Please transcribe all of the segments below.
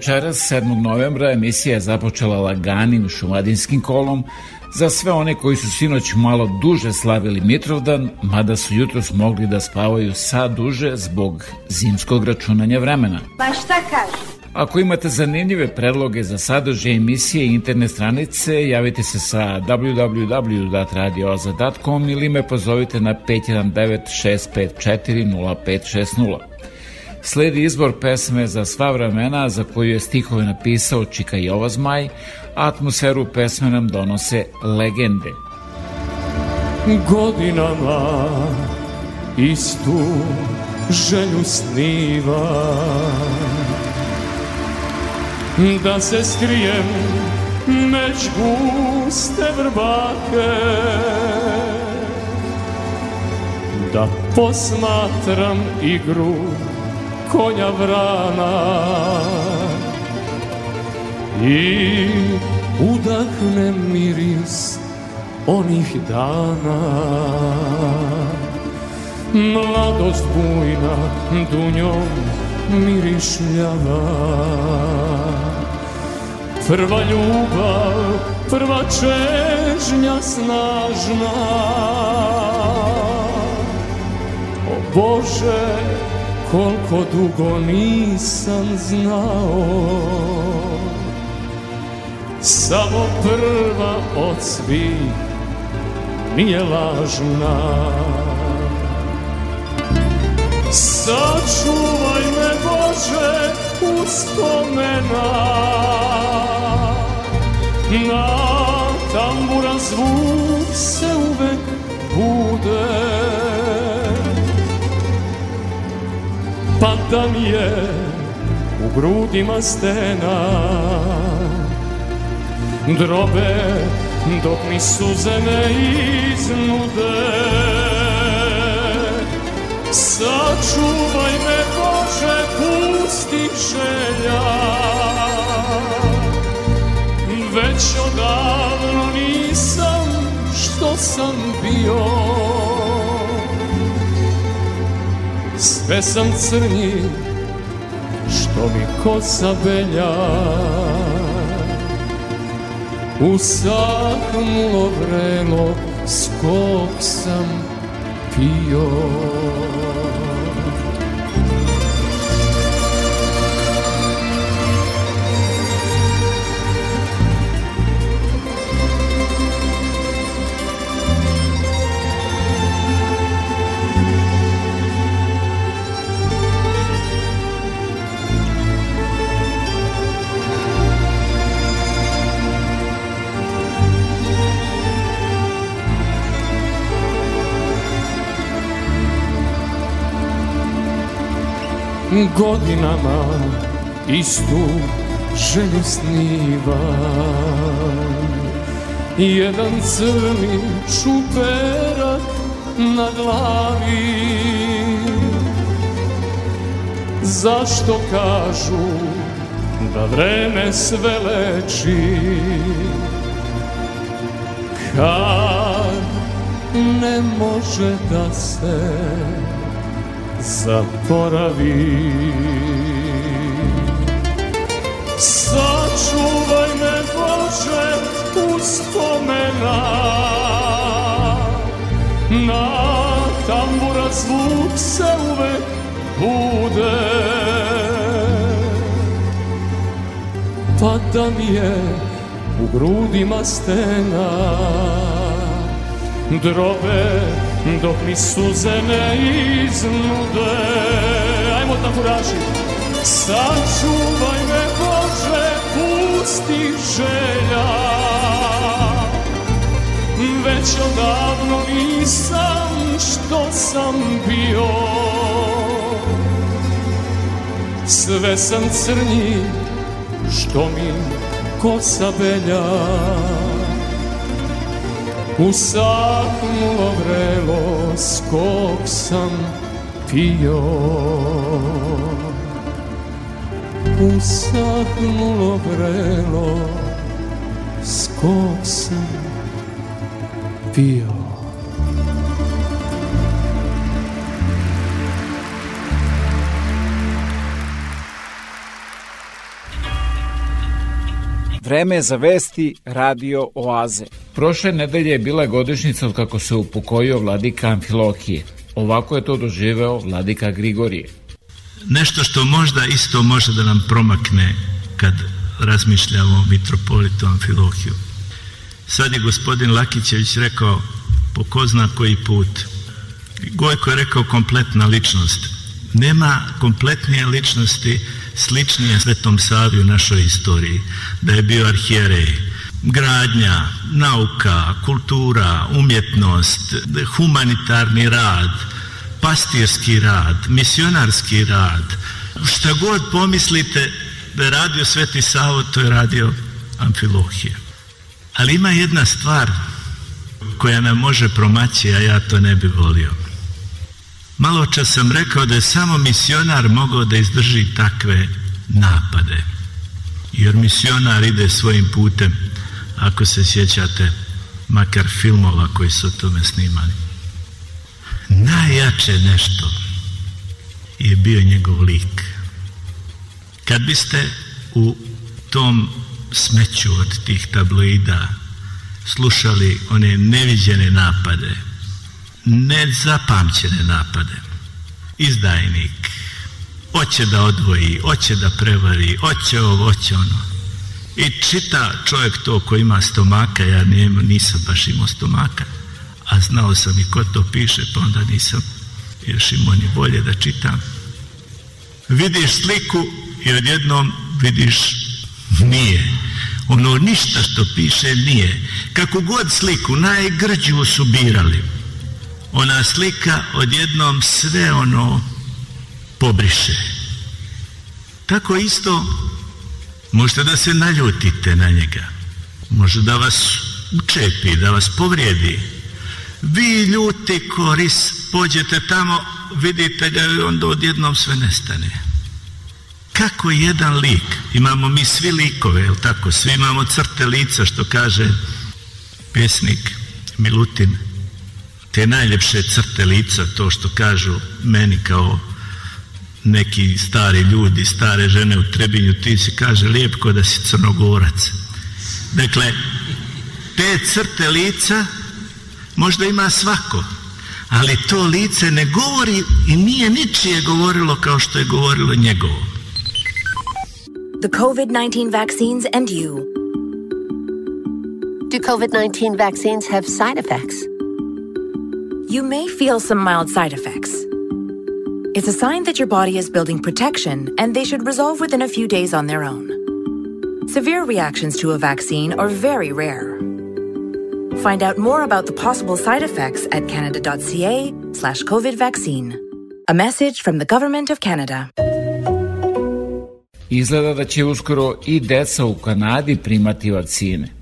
večeras 7. novembra emisija je započela laganim šumadinskim kolom za sve one koji su sinoć malo duže slavili Mitrovdan, mada su jutros mogli da spavaju sa duže zbog zimskog računanja vremena. Pa šta kaže? Ako imate zanimljive predloge za sadržaj emisije i interne stranice, javite se sa www.radioza.com ili me pozovite na 519 654 0560. Sledi izbor pesme za sva vremena za koju je stihove napisao Čika Jova Zmaj, atmosferu pesme nam donose legende. Godinama istu želju sniva Da se skrijem među guste vrbake Da posmatram igru konja vrana i udahne miris onih dana Mladost bujna dunjom mirišljava Prva ljubav, prva čežnja snažna O Bože, koliko dugo nisam znao Samo prva od svih nije lažna Sačuvaj me Bože uspomena Na tamburan zvuk se uvek bude Pada mi je u grudima stena Drobe dok mi suze ne iznude Sačuvaj me Bože pustih želja Već odavno nisam što sam bio sve sam crnji što mi kosa belja u usahnulo vrelo skok sam pio godinama istu želju snivam Jedan crni čuperak na glavi Zašto kažu da vreme sve leči Kad ne može da se zaboravi Sačuvaj me Bože uspomena Na tambura zvuk se uvek bude Pa da mi je u grudima stena Drobe dok mi suze ne iznude. Ajmo tamburaši! Sačuvaj me Bože, pusti želja, već odavno nisam što sam bio. Sve sam crni što mi kosa belja. U satnu skok sam pio Usahnulo vrelo skok sam pio Vreme za vesti Radio Oaze. Prošle nedelje je bila godišnica od kako se upokojio vladika Amfilokije. Ovako je to doživeo vladika Grigorije. Nešto što možda isto može da nam promakne kad razmišljamo o mitropolitu Amfilohiju. Sad je gospodin Lakićević rekao po ko zna koji put. Gojko je rekao kompletna ličnost. Nema kompletnije ličnosti slični je Svetom Savi u našoj istoriji, da je bio arhijerej. Gradnja, nauka, kultura, umjetnost, humanitarni rad, pastirski rad, misionarski rad, šta god pomislite da je radio Sveti Savo, to je radio Amfilohije. Ali ima jedna stvar koja nam može promaći, a ja to ne bi volio. Malo čas sam rekao da je samo misionar mogao da izdrži takve napade. Jer misionar ide svojim putem, ako se sjećate, makar filmova koji su o tome snimali. Najjače nešto je bio njegov lik. Kad biste u tom smeću od tih tabloida slušali one neviđene napade nezapamćene napade. Izdajnik, hoće da odvoji, hoće da prevari, hoće ovo, hoće ono. I čita čovjek to ko ima stomaka, ja nijem, nisam baš imao stomaka, a znao sam i ko to piše, pa onda nisam još imao ni bolje da čitam. Vidiš sliku i odjednom vidiš nije. Ono ništa što piše nije. Kako god sliku, najgrđivo su birali ona slika odjednom sve ono pobriše. Tako isto možete da se naljutite na njega, može da vas učepi, da vas povrijedi. Vi ljuti koris, pođete tamo, vidite ga i onda odjednom sve nestane. Kako jedan lik, imamo mi svi likove, jel tako, svi imamo crte lica, što kaže pjesnik Milutin, te najljepše crte lica, to što kažu meni kao neki stari ljudi, stare žene u Trebinju, ti se kaže lijep ko da si crnogorac. Dakle, te crte lica možda ima svako, ali to lice ne govori i nije ničije govorilo kao što je govorilo njegovo. The COVID-19 vaccines and you. Do COVID-19 vaccines have side effects? you may feel some mild side effects. It's a sign that your body is building protection and they should resolve within a few days on their own. Severe reactions to a vaccine are very rare. Find out more about the possible side effects at canada.ca slash COVID vaccine. A message from the Government of Canada. Izgleda da će uskoro i deca u Kanadi primati vakcine.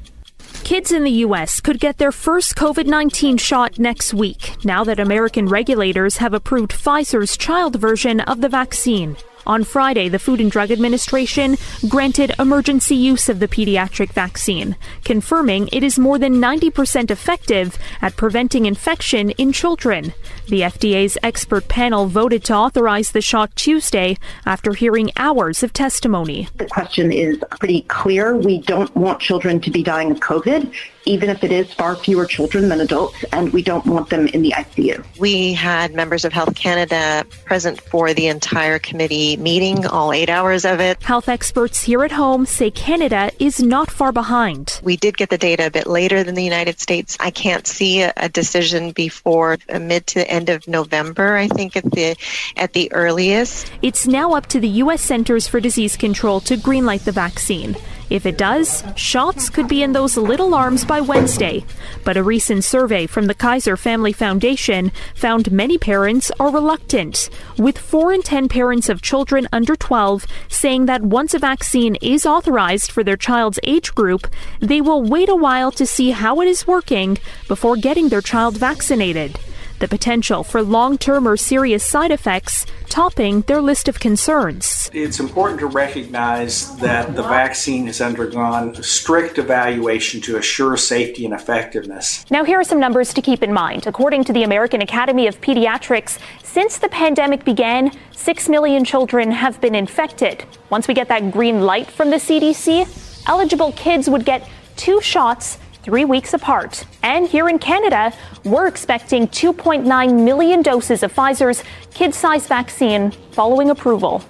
Kids in the U.S. could get their first COVID 19 shot next week now that American regulators have approved Pfizer's child version of the vaccine. On Friday, the Food and Drug Administration granted emergency use of the pediatric vaccine, confirming it is more than 90% effective at preventing infection in children. The FDA's expert panel voted to authorize the shot Tuesday after hearing hours of testimony. The question is pretty clear. We don't want children to be dying of COVID even if it is far fewer children than adults, and we don't want them in the ICU. We had members of Health Canada present for the entire committee meeting, all eight hours of it. Health experts here at home say Canada is not far behind. We did get the data a bit later than the United States. I can't see a decision before uh, mid to end of November, I think at the at the earliest. It's now up to the US Centers for Disease Control to greenlight the vaccine. If it does, shots could be in those little arms by Wednesday. But a recent survey from the Kaiser Family Foundation found many parents are reluctant, with 4 in 10 parents of children under 12 saying that once a vaccine is authorized for their child's age group, they will wait a while to see how it is working before getting their child vaccinated the potential for long term or serious side effects topping their list of concerns. It's important to recognize that the vaccine has undergone strict evaluation to assure safety and effectiveness. Now, here are some numbers to keep in mind. According to the American Academy of Pediatrics, since the pandemic began, 6 million children have been infected. Once we get that green light from the CDC, eligible kids would get two shots three weeks apart. And here in Canada, we're expecting 2.9 million doses of Pfizer's kid sized vaccine following approval.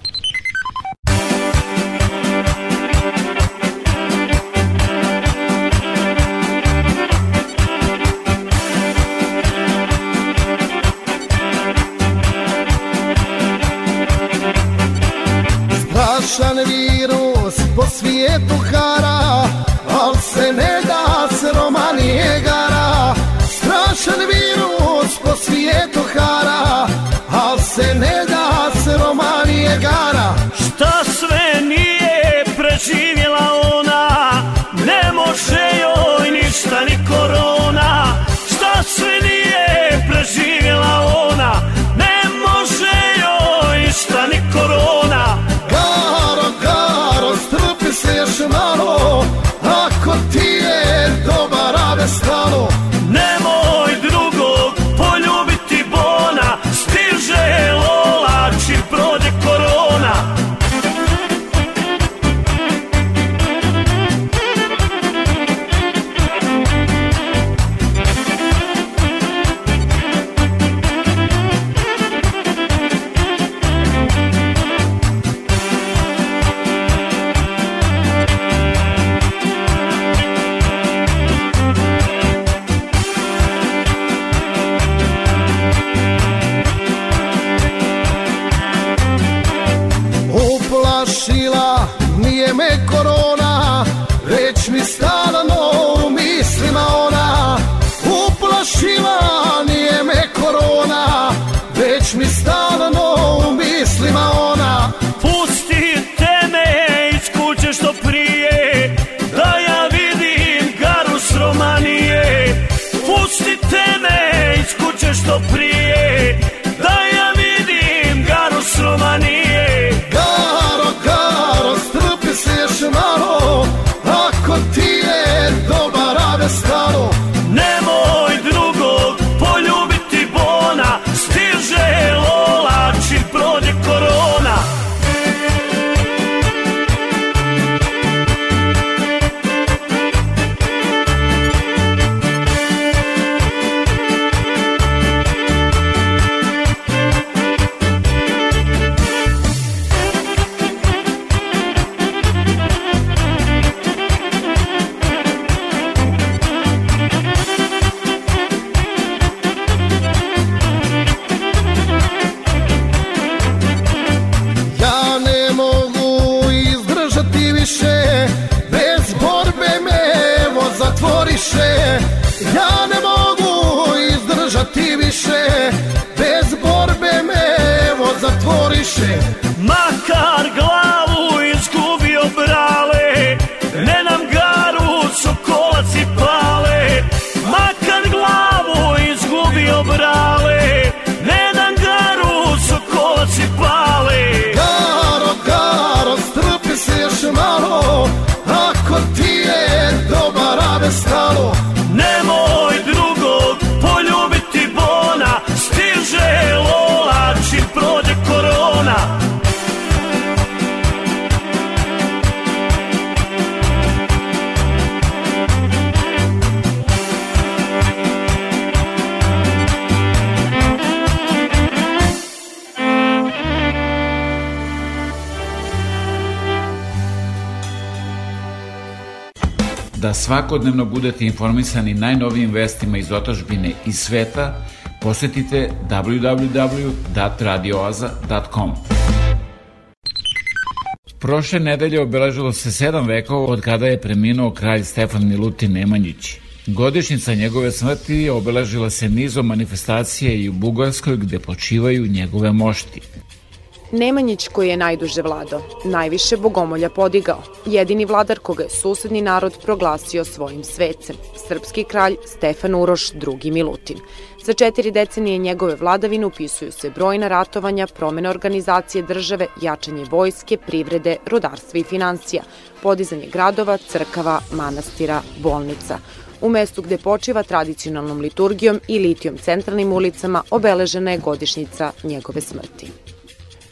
corona eu estou preso. Ja ne mogu izdržati više Bez borbe me evo zatvoriše Ma svakodnevno budete informisani najnovijim vestima iz otažbine i sveta, posetite www.radioaza.com. Prošle nedelje obeležilo se sedam vekova od kada je preminuo kralj Stefan Milutin Nemanjić. Godišnjica njegove smrti obeležila se nizom manifestacije i u Bugarskoj gde počivaju njegove mošti. Nemanjić koji je najduže vlado, najviše bogomolja podigao, jedini vladar koga je susedni narod proglasio svojim svecem, srpski kralj Stefan Uroš II. Milutin. Za četiri decenije njegove vladavine upisuju se brojna ratovanja, promene organizacije države, jačanje vojske, privrede, rodarstva i financija, podizanje gradova, crkava, manastira, bolnica. U mestu gde počiva tradicionalnom liturgijom i litijom centralnim ulicama obeležena je godišnjica njegove smrti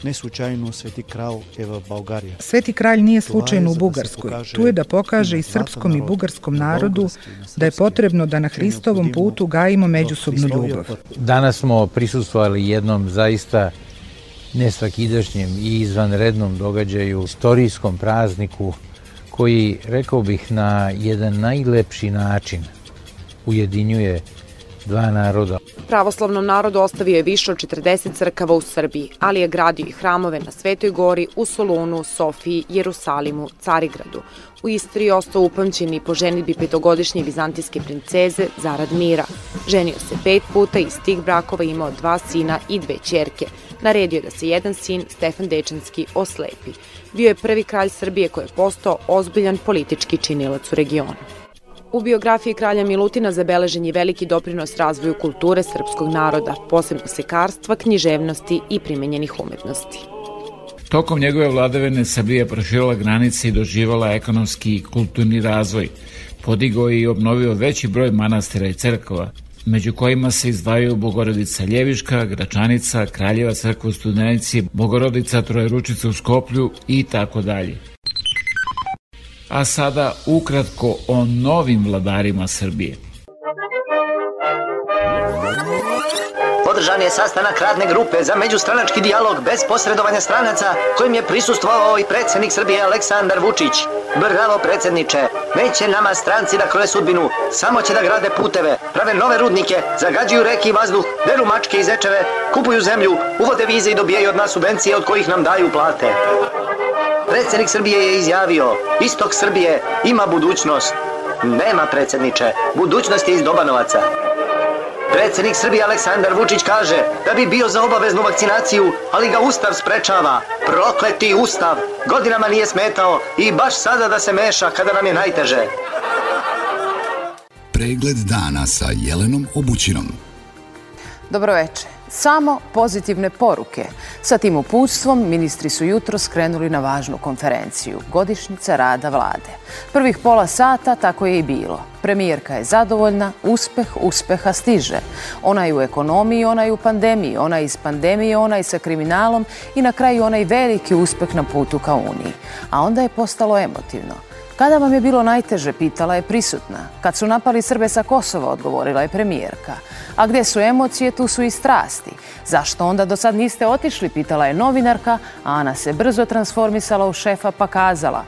ne slučajno Sveti kralj je v Bulgariji. Sveti kralj nije slučajno u da Bugarskoj. Tu je da pokaže i srpskom i bugarskom narodu da je potrebno da na Hristovom putu gajimo međusobnu ljubav. Danas smo prisustvovali jednom zaista nesvakidašnjem i izvanrednom događaju, istorijskom prazniku koji, rekao bih, na jedan najlepši način ujedinjuje dva naroda. Pravoslavnom narodu ostavio je više od 40 crkava u Srbiji, ali je gradio i hramove na Svetoj gori, u Solunu, Sofiji, Jerusalimu, Carigradu. U Istri je ostao upamćen i po ženitbi petogodišnje vizantijske princeze zarad mira. Ženio se pet puta i iz tih brakova imao dva sina i dve čerke. Naredio da se jedan sin, Stefan Dečanski, oslepi. Bio je prvi kralj Srbije koji je postao ozbiljan politički činilac u regionu. U biografiji kralja Milutina zabeležen je veliki doprinos razvoju kulture srpskog naroda, posebno slikarstva, književnosti i primenjenih umetnosti. Tokom njegove vladavine Srbija proširila granice i doživala ekonomski i kulturni razvoj. Podigao i obnovio veći broj manastira i crkova, među kojima se izdvajaju Bogorodica Ljeviška, Gračanica, Kraljeva crkva u Studenici, Bogorodica Trojeručica u Skoplju i tako dalje a sada ukratko o novim vladarima Srbije. Održan je sastanak radne grupe za međustranački dijalog bez posredovanja stranaca kojim je prisustvovao i predsednik Srbije Aleksandar Vučić. Bravo predsedniče, neće nama stranci da kroje sudbinu, samo će da grade puteve, prave nove rudnike, zagađuju reke i vazduh, deru mačke i zečeve, kupuju zemlju, uvode vize i dobijaju od nas subvencije od kojih nam daju plate. Predsednik Srbije je izjavio, istok Srbije ima budućnost. Nema predsedniče, budućnost je iz Dobanovaca. Predsednik Srbije Aleksandar Vučić kaže da bi bio za obaveznu vakcinaciju, ali ga Ustav sprečava. Prokleti Ustav! Godinama nije smetao i baš sada da se meša kada nam je najteže. Pregled dana sa Jelenom Obućinom. Dobro večer samo pozitivne poruke. Sa tim uputstvom ministri su jutro skrenuli na važnu konferenciju, godišnjica rada vlade. Prvih pola sata tako je i bilo. Premijerka je zadovoljna, uspeh uspeha stiže. Ona je u ekonomiji, ona je u pandemiji, ona je iz pandemije, ona je sa kriminalom i na kraju ona onaj veliki uspeh na putu ka Uniji. A onda je postalo emotivno. Kada vam je bilo najteže, pitala je prisutna. Kad su napali Srbe sa Kosova, odgovorila je premijerka. A gde su emocije, tu su i strasti. Zašto onda do sad niste otišli, pitala je novinarka, a Ana se brzo transformisala u šefa pa kazala.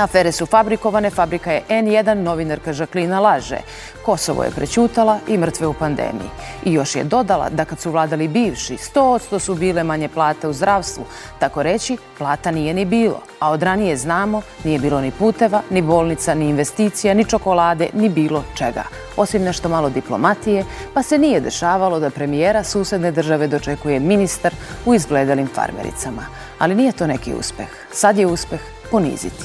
Afere su fabrikovane, fabrika je N1, novinarka Žaklina laže. Kosovo je prećutala i mrtve u pandemiji. I još je dodala da kad su vladali bivši, 100% su bile manje plate u zdravstvu. Tako reći, plata nije ni bilo. A od ranije znamo, nije bilo ni puteva, ni bolnica, ni investicija, ni čokolade, ni bilo čega. Osim nešto malo diplomatije, pa se nije dešavalo da premijera susedne države dočekuje ministar u izgledalim farmericama. Ali nije to neki uspeh. Sad je uspeh poniziti.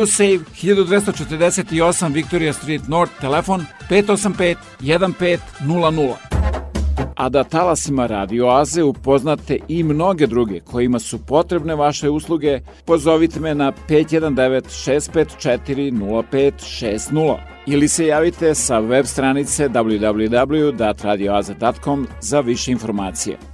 USAVE 1248 Victoria Street North, telefon 585 1500. A da talasima Radio Aze upoznate i mnoge druge kojima su potrebne vaše usluge, pozovite me na 519 654 0560 ili se javite sa web stranice www.radioaze.com za više informacije.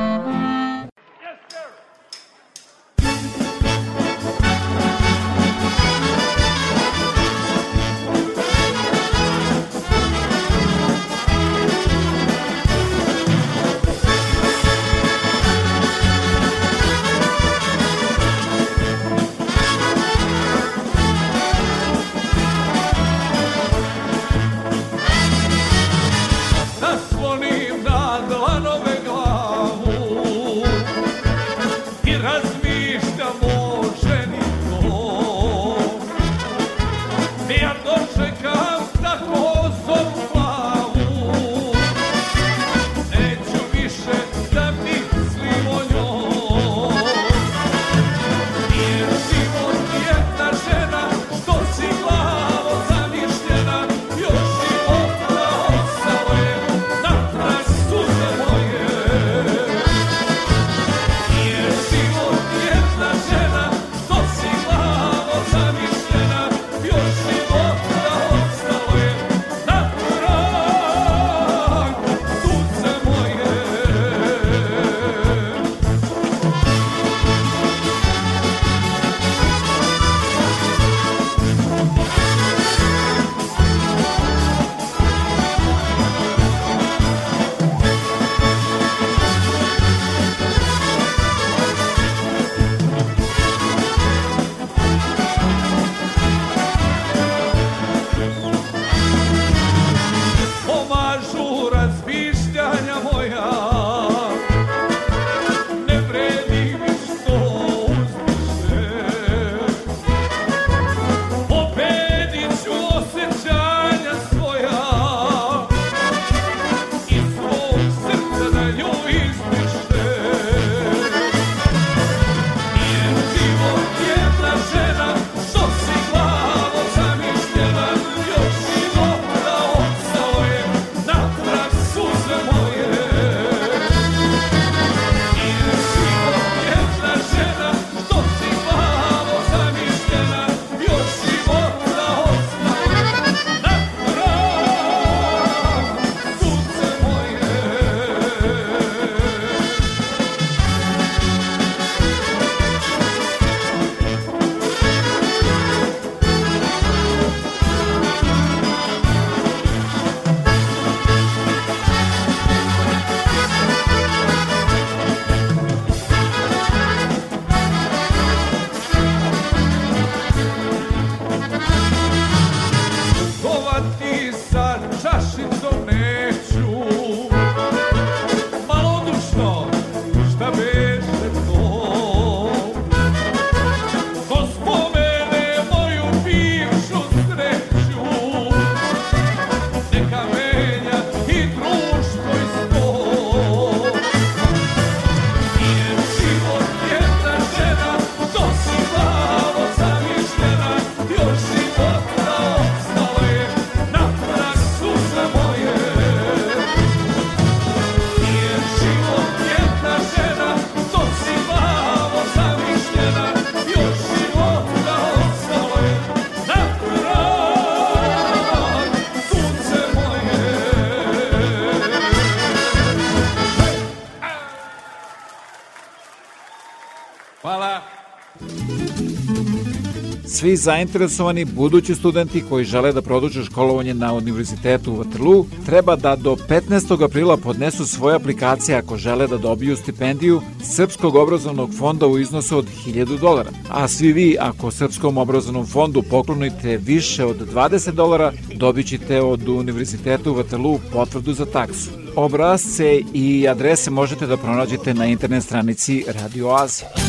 svi zainteresovani budući studenti koji žele da produže školovanje na Univerzitetu u Waterloo treba da do 15. aprila podnesu svoje aplikacije ako žele da dobiju stipendiju Srpskog obrazovnog fonda u iznosu od 1000 dolara. A svi vi ako Srpskom obrazovnom fondu poklonite više od 20 dolara, dobit ćete od Univerzitetu u Waterloo potvrdu za taksu. Obrazce i adrese možete da pronađete na internet stranici Radio Azije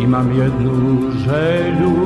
imam jednu želju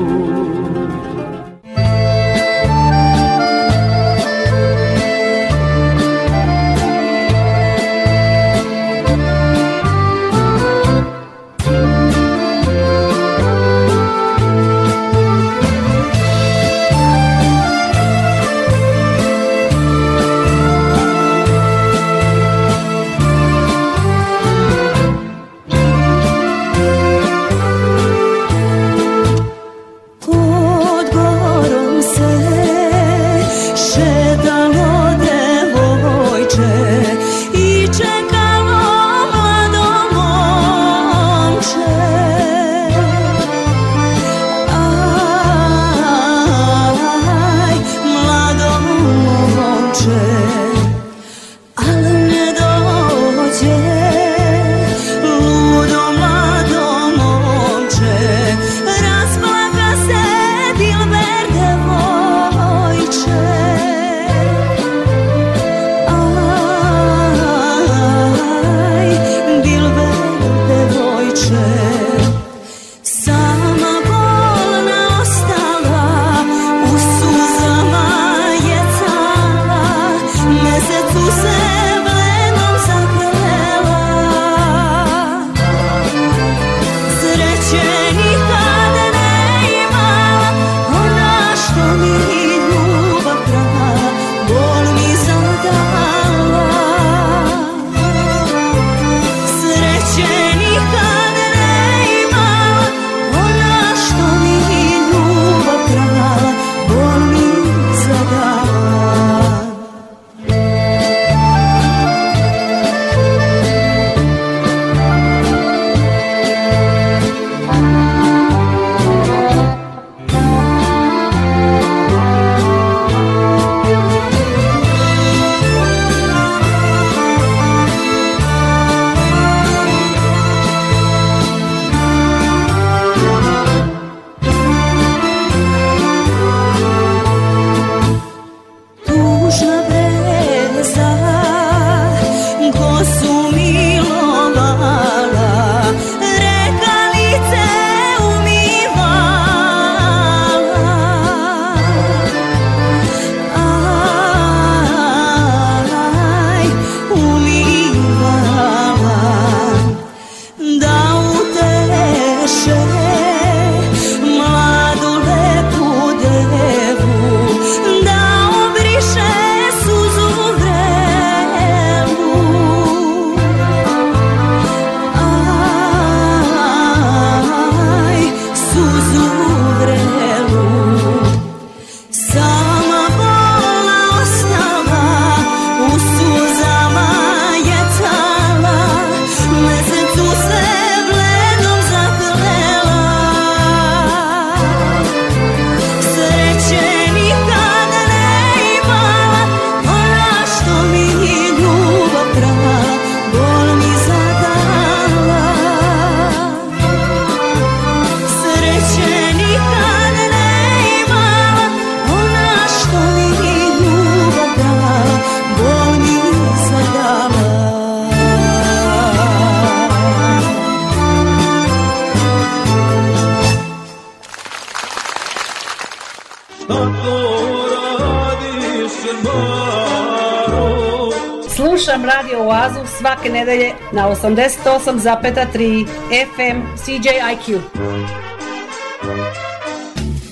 88,3 FM CJIQ.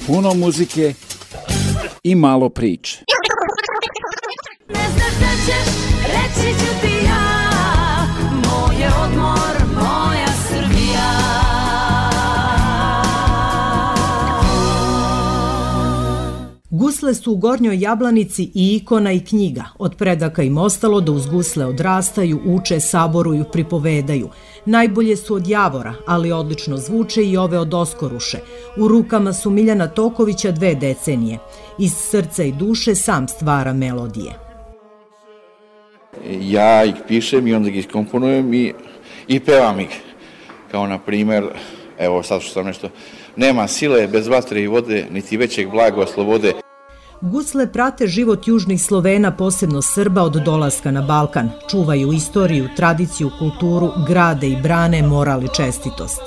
Puno muzike i malo priče. Rasle su u Gornjoj Jablanici i ikona i knjiga. Od predaka im ostalo da uz gusle odrastaju, uče, saboruju, pripovedaju. Najbolje su od javora, ali odlično zvuče i ove od oskoruše. U rukama su Miljana Tokovića dve decenije. Iz srca i duše sam stvara melodije. Ja ih pišem i onda ih iskomponujem i, i pevam ih. Kao na primer, evo sad što sam nešto, nema sile bez vatre i vode, niti većeg blago slobode. Gusle prate život južnih Slovena, posebno Srba, od dolaska na Balkan. Čuvaju istoriju, tradiciju, kulturu, grade i brane moral i čestitost.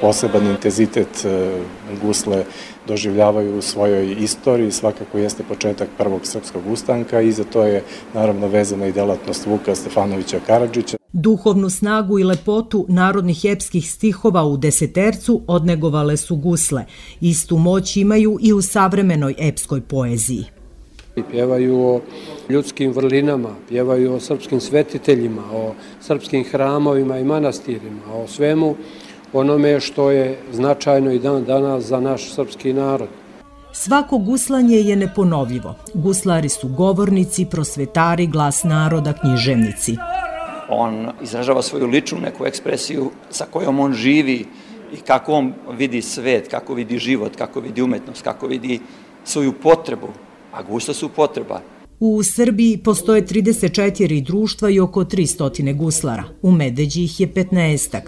Poseban intenzitet e, gusle doživljavaju u svojoj istoriji, svakako jeste početak prvog srpskog ustanka i za to je naravno vezana i delatnost Vuka Stefanovića Karadžića. Duhovnu snagu i lepotu narodnih epskih stihova u desetercu odnegovale su gusle. Istu moć imaju i u savremenoj epskoj poeziji. Pjevaju o ljudskim vrlinama, pjevaju o srpskim svetiteljima, o srpskim hramovima i manastirima, o svemu onome što je značajno i dan danas za naš srpski narod. Svako guslanje je neponovljivo. Guslari su govornici, prosvetari, glas naroda, književnici on izražava svoju ličnu neku ekspresiju sa kojom on živi i kako on vidi svet, kako vidi život, kako vidi umetnost, kako vidi svoju potrebu, a gusta su potreba. U Srbiji postoje 34 društva i oko 300 guslara. U Medeđi ih je 15 -ak.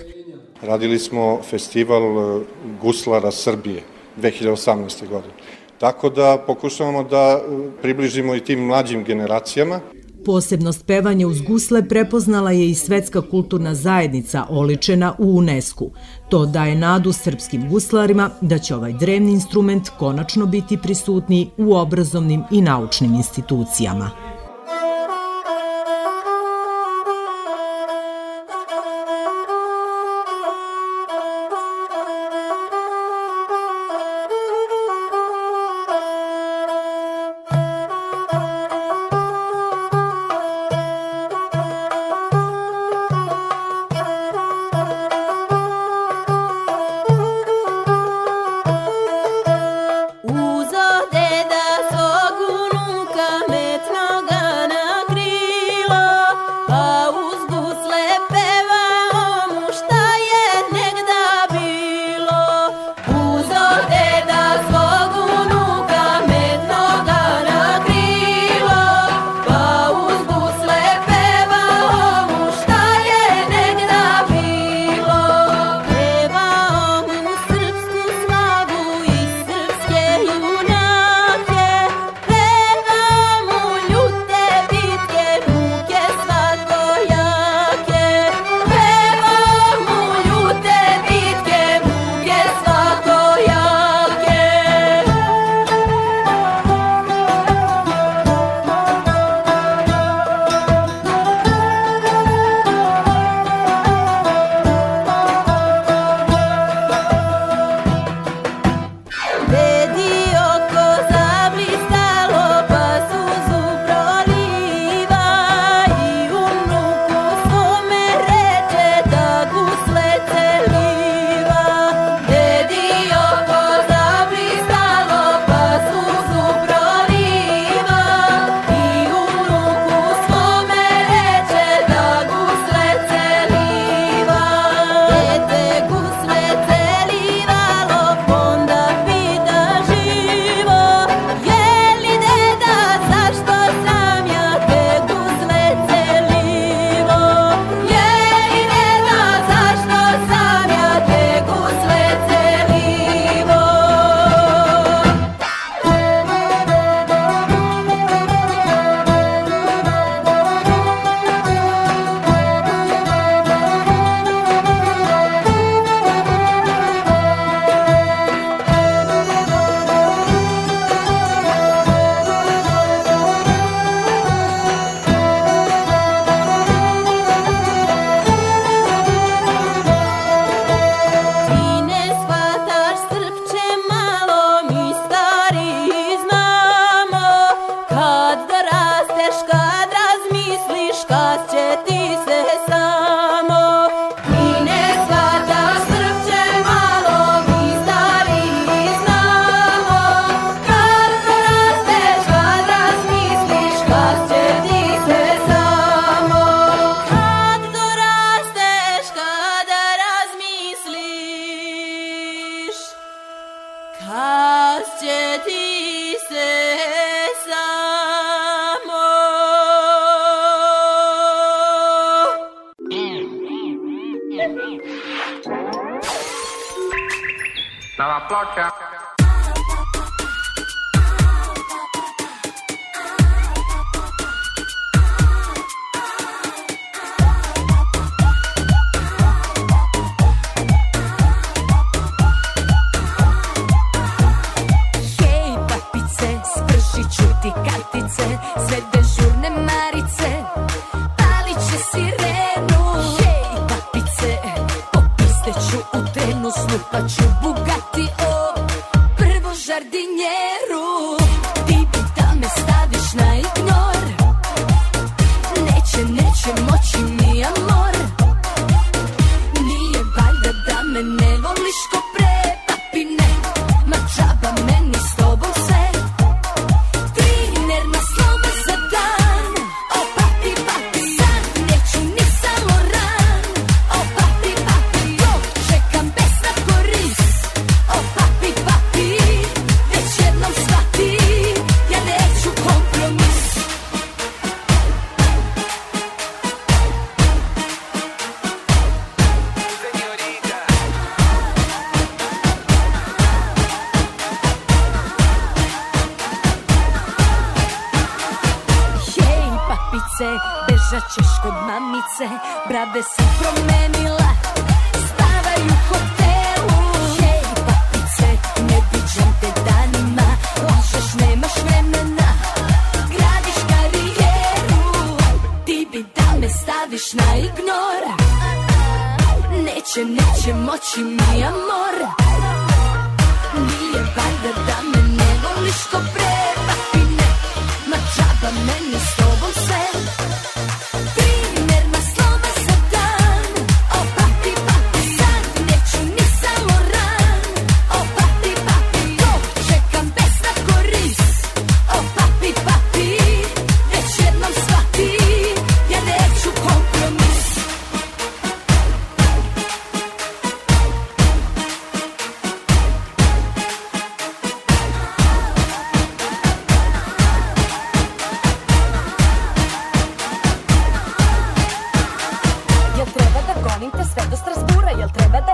Radili smo festival e, guslara Srbije 2018. godine. Tako da pokušavamo da e, približimo i tim mlađim generacijama. Posebnost pevanja uz gusle prepoznala je i svetska kulturna zajednica oličena u UNESCO. To daje nadu srpskim guslarima da će ovaj drevni instrument konačno biti prisutni u obrazovnim i naučnim institucijama.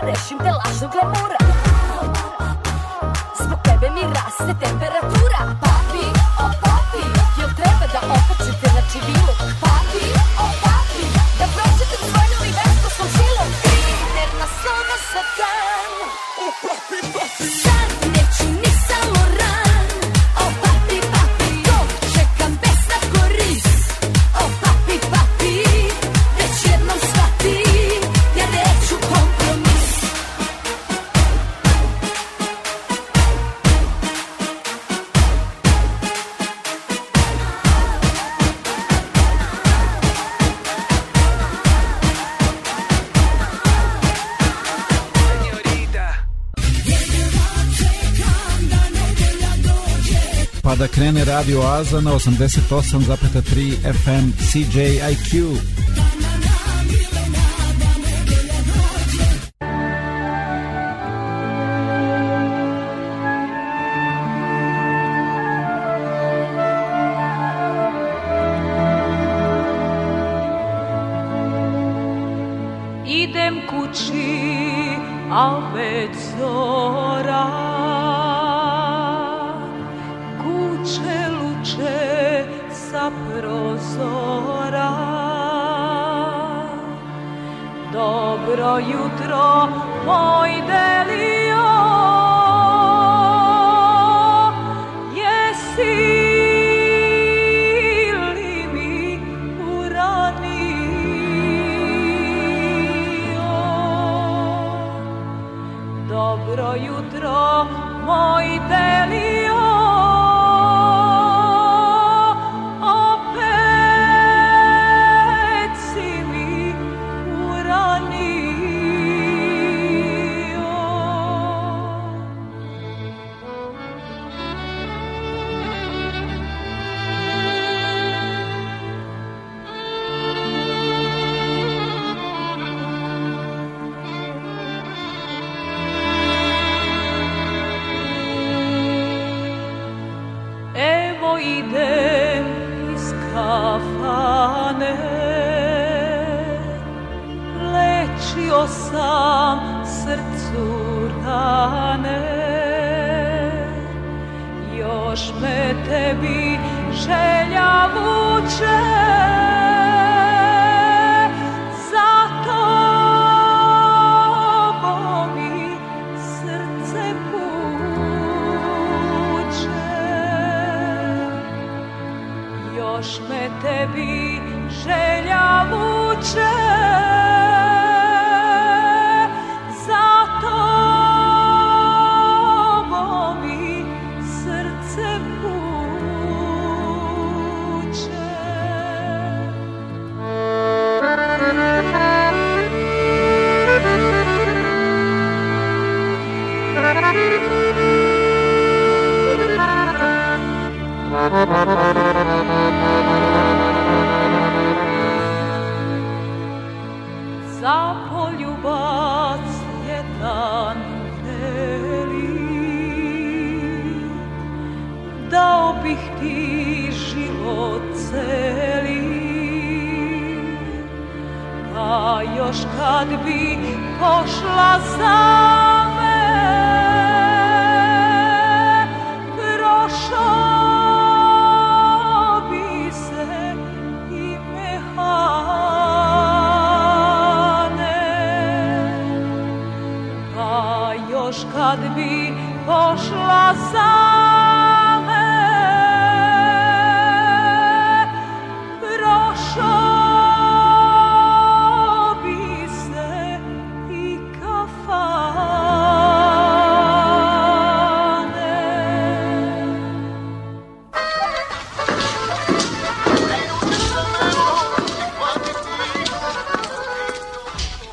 rešim te lažnog glamura Zbog tebe mi raste temperatura Radio Aza na 88,3 FM CJIQ. ljubi pošla za me Prošao bi se i mehane A još kad bi pošla za me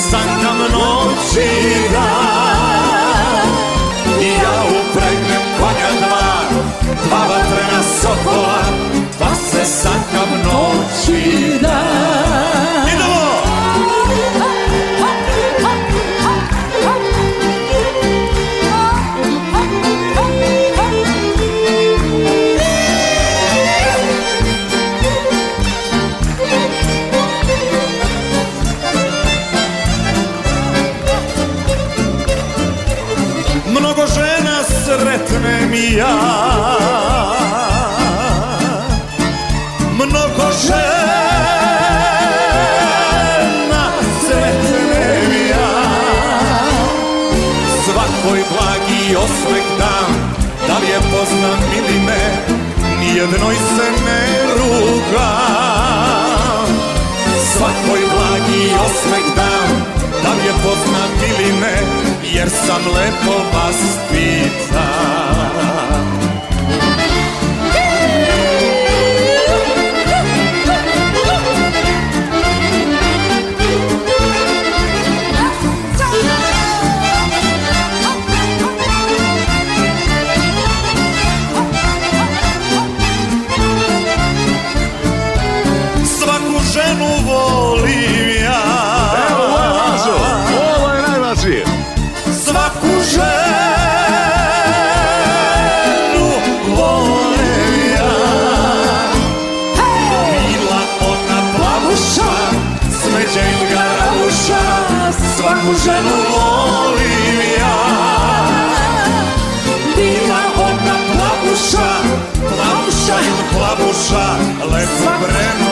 sankam noć i dan I ja upregnem konja dva, dva vatrena sokola Pa se sankam noć i Yeah. jer sam lepo vaspitan bueno.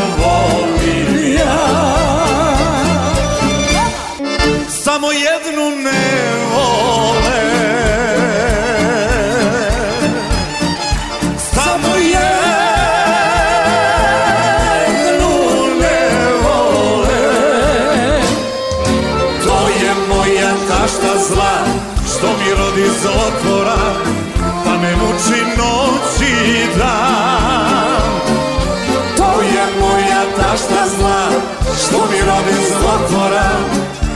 svašta zla Što mi robin zatvora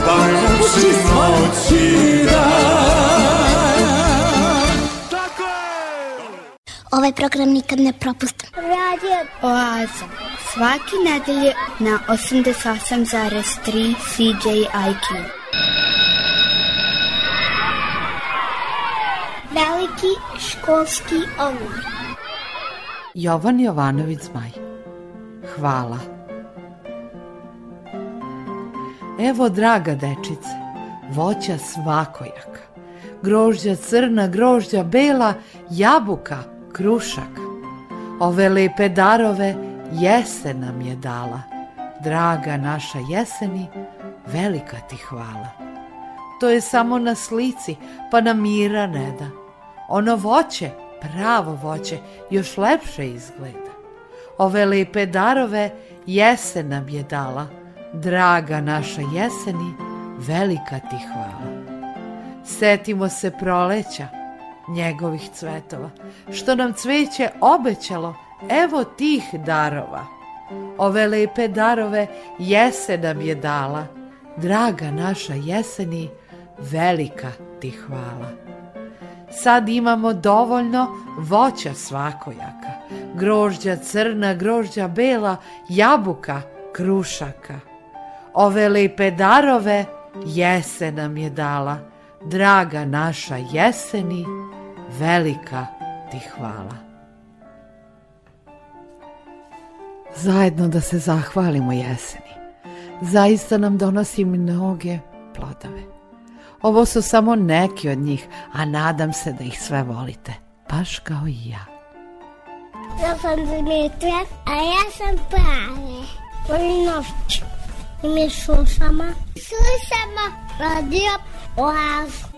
Pa da me muči noć i dan Ovaj program nikad ne propustam. Radio Oaza. Svaki nedelje na 88,3 CJIQ. Veliki školski omor. Jovan Jovanović Zmaj Hvala Evo, draga dečice, voća svakojaka. Grožđa crna, grožđa bela, jabuka, krušak. Ove lepe darove jesen nam je dala. Draga naša jeseni, velika ti hvala. To je samo na slici, pa na mira ne da. Ono voće, pravo voće, još lepše izgleda. Ove lepe darove jesen nam je dala draga naša jeseni, velika ti hvala. Setimo se proleća, njegovih cvetova, što nam cveće obećalo, evo tih darova. Ove lepe darove jesen nam je dala, draga naša jeseni, velika ti hvala. Sad imamo dovoljno voća svakojaka, grožđa crna, grožđa bela, jabuka, krušaka ove lepe darove jesen nam je dala, draga naša jeseni, velika ti hvala. Zajedno da se zahvalimo jeseni. Zaista nam donosi mnoge plodove. Ovo su samo neki od njih, a nadam se da ih sve volite, baš kao i ja. Ja sam Dimitra, a ja sam Prave. Dobro noć ime je Šušama. Slušamo radio oazu.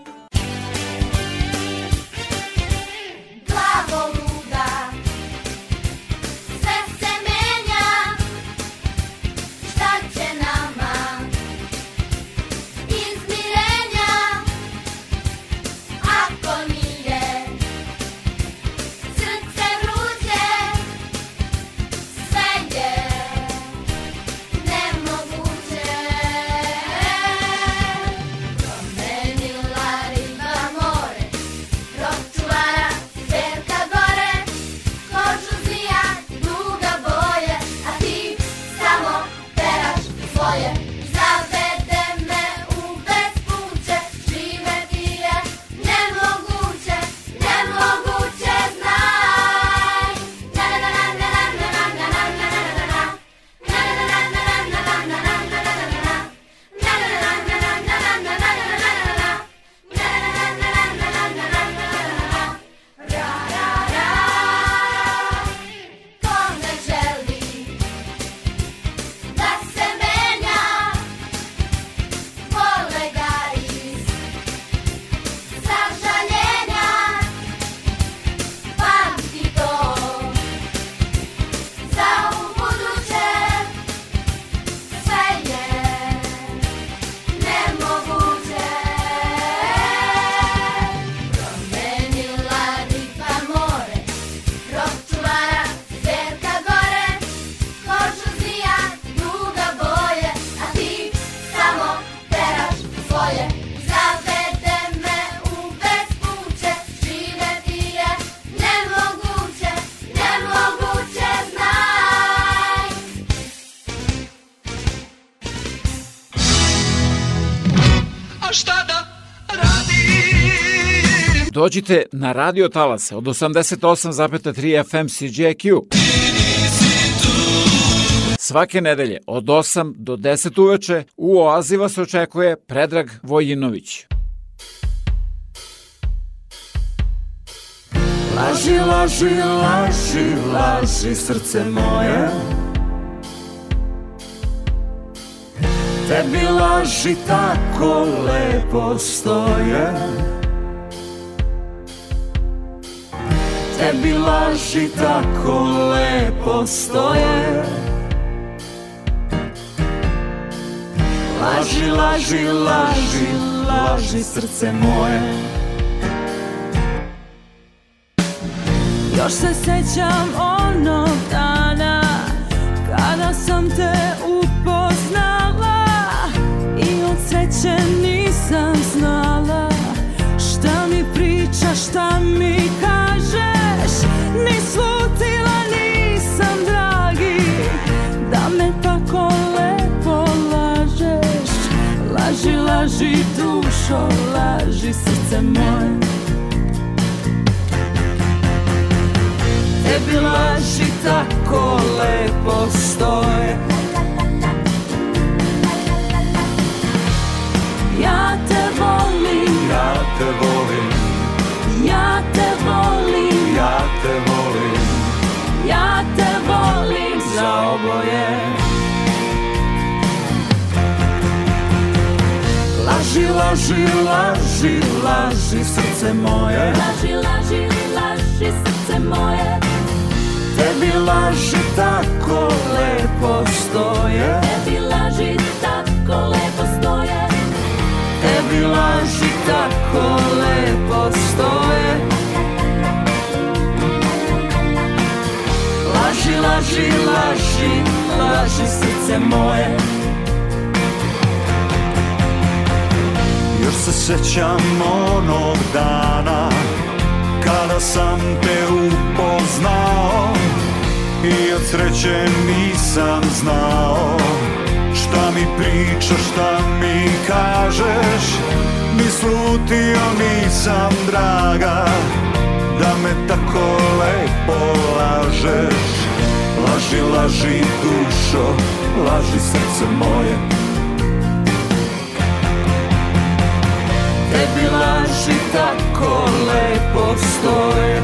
Dođite na Radio Talase od 88,3 FM CJQ. Svake nedelje od 8 do 10 uveče u Oazi vas očekuje Predrag Vojinović. Laži, laži, laži, laži srce moje Tebi laži tako lepo stoje Tebi laži tako lepo stoje tebi laži tako lepo stoje Laži, laži, laži, laži srce moje Još se sećam onog dana Kada sam te upoznala I od sreće nisam znala Šta mi pričaš, šta mi laži dušo, laži srce moje Tebi laži tako lepo stoje Ja te volim, ja te volim Ja te volim, ja te volim Ja te volim za oboje laži, laži, laži, laži srce moje Laži, laži, laži srce moje Tebi laži tako lepo stoje Tebi laži tako lepo stoje Tebi laži tako lepo stoje Laži, laži, laži, laži srce moje se sećam onog dana Kada sam te upoznao I od sreće nisam znao Šta mi pričaš, šta mi kažeš Ni slutio nisam draga Da me tako lepo lažeš Laži, laži dušo, laži srce moje tebi laži tako lepo stoje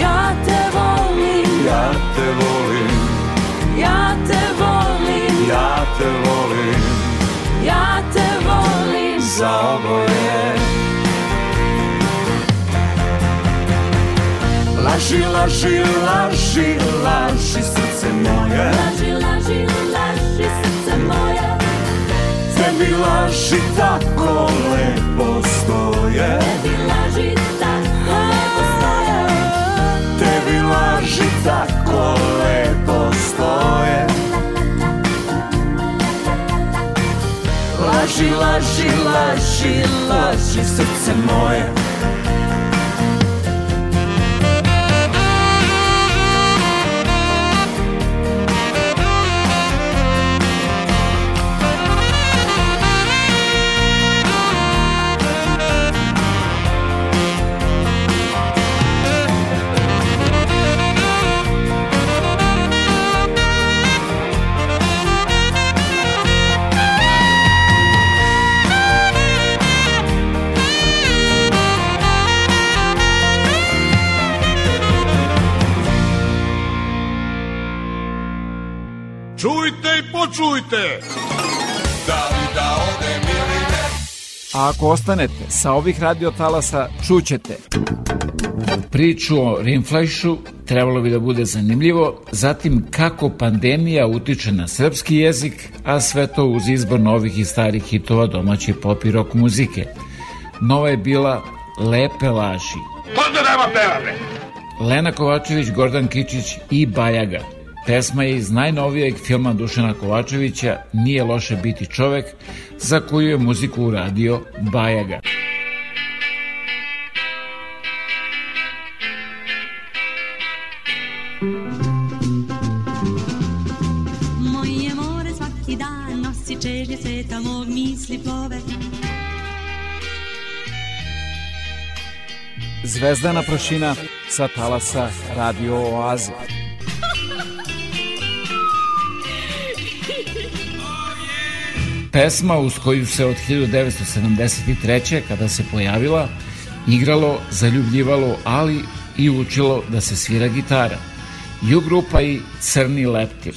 Ja te volim, ja te volim Ja te volim, ja te volim Ja te volim za oboje Laži, laži, laži, laži srce moje Laži, laži, laži srce moje tebi laži tako lepo stoje Tebi laži tako lepo stoje Tebi laži tako lepo stoje Laži, laži, laži, laži srce moje ako ostanete sa ovih radio talasa čućete. Priču o Rimflajšu trebalo bi da bude zanimljivo, zatim kako pandemija utiče na srpski jezik, a sve to uz izbor novih i starih hitova domaće pop i rock muzike. Nova je bila Lepe laži. Pozdrava pevame! Lena Kovačević, Gordan Kičić i Bajaga. Pesma je iz najnovijeg filma Dušana Kovačevića Nije loše biti čovek, za koju je muziku uradio Bajaga. Moje more svaki dan nosi čežnje sveta, mog misli plove. Zvezdana prašina sa talasa Radio Oaze. pesma uz koju se od 1973. kada se pojavila igralo, zaljubljivalo, ali i učilo da se svira gitara. Ju grupa i Crni leptir.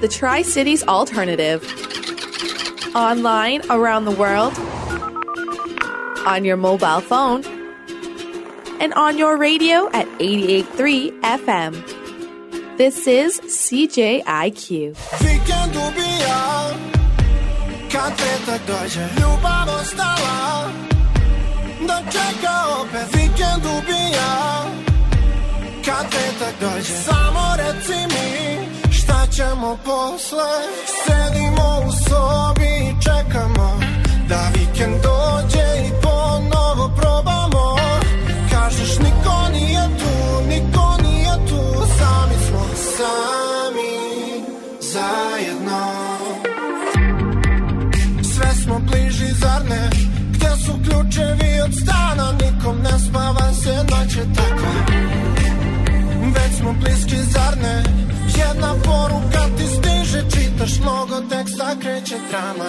the Tri Cities Alternative. Online, around the world, on your mobile phone, and on your radio at 88.3 FM. This is CJIQ. ćemo posle Sedimo u sobi i čekamo Da vikend dođe i ponovo probamo Kažeš niko nije tu, niko nije tu Sami smo sami zajedno Sve smo bliži, zar ne? Gde su ključevi od stana? Nikom ne spava se noće tako Već smo bliski zajedno Čitaš logo teksta, kreće drama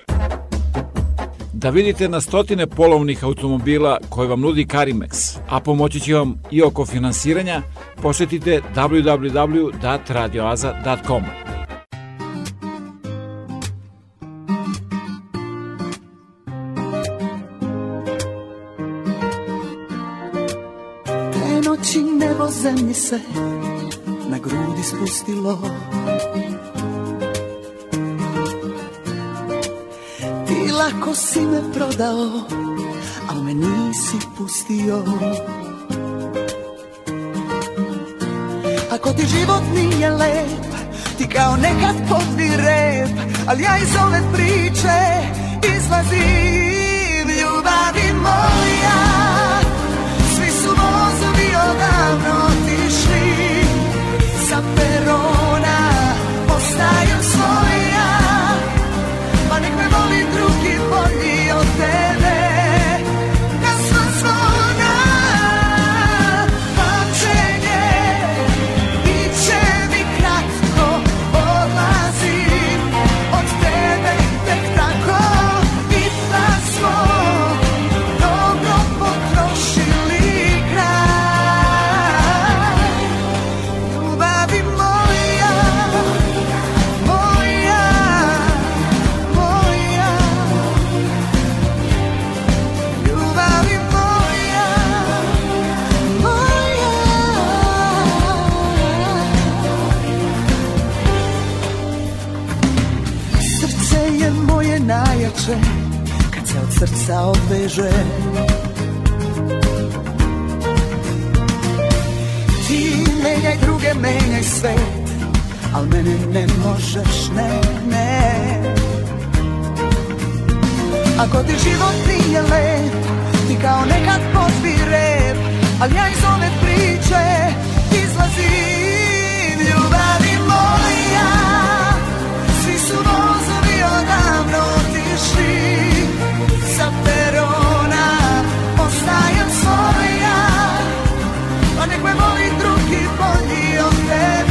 da vidite na stotine polovnih automobila koje vam nudi Karimex, a pomoći će vam i oko finansiranja, posetite www.radioaza.com. noći nebo zemlji se na grudi spustilo lako si me prodao, a me nisi pustio. Ako ti život nije lep, ti kao nekad podvi rep, al ja iz ove priče izlazim ljubavi moja. Svi su vozovi odavno otišli sa perom. srca obveže Ti menjaj druge, menjaj svet Al mene ne možeš, ne, ne Ako ti život nije lep Ti kao nekad pozbi rep Al ja iz ove priče izlazim Ljubavi moja Svi su vozovi odavno otišli perona Ostajem svoja Pa nek me voli drugi bolji od tebe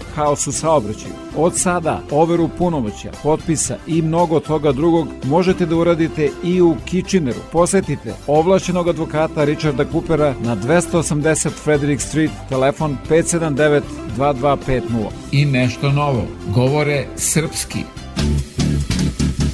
haos u saobraćaju. Od sada overu punomoća, potpisa i mnogo toga drugog možete da uradite i u Kitcheneru. Posetite ovlašenog advokata Richarda Coopera na 280 Frederick Street, telefon 579 2250. I nešto novo. Govore srpski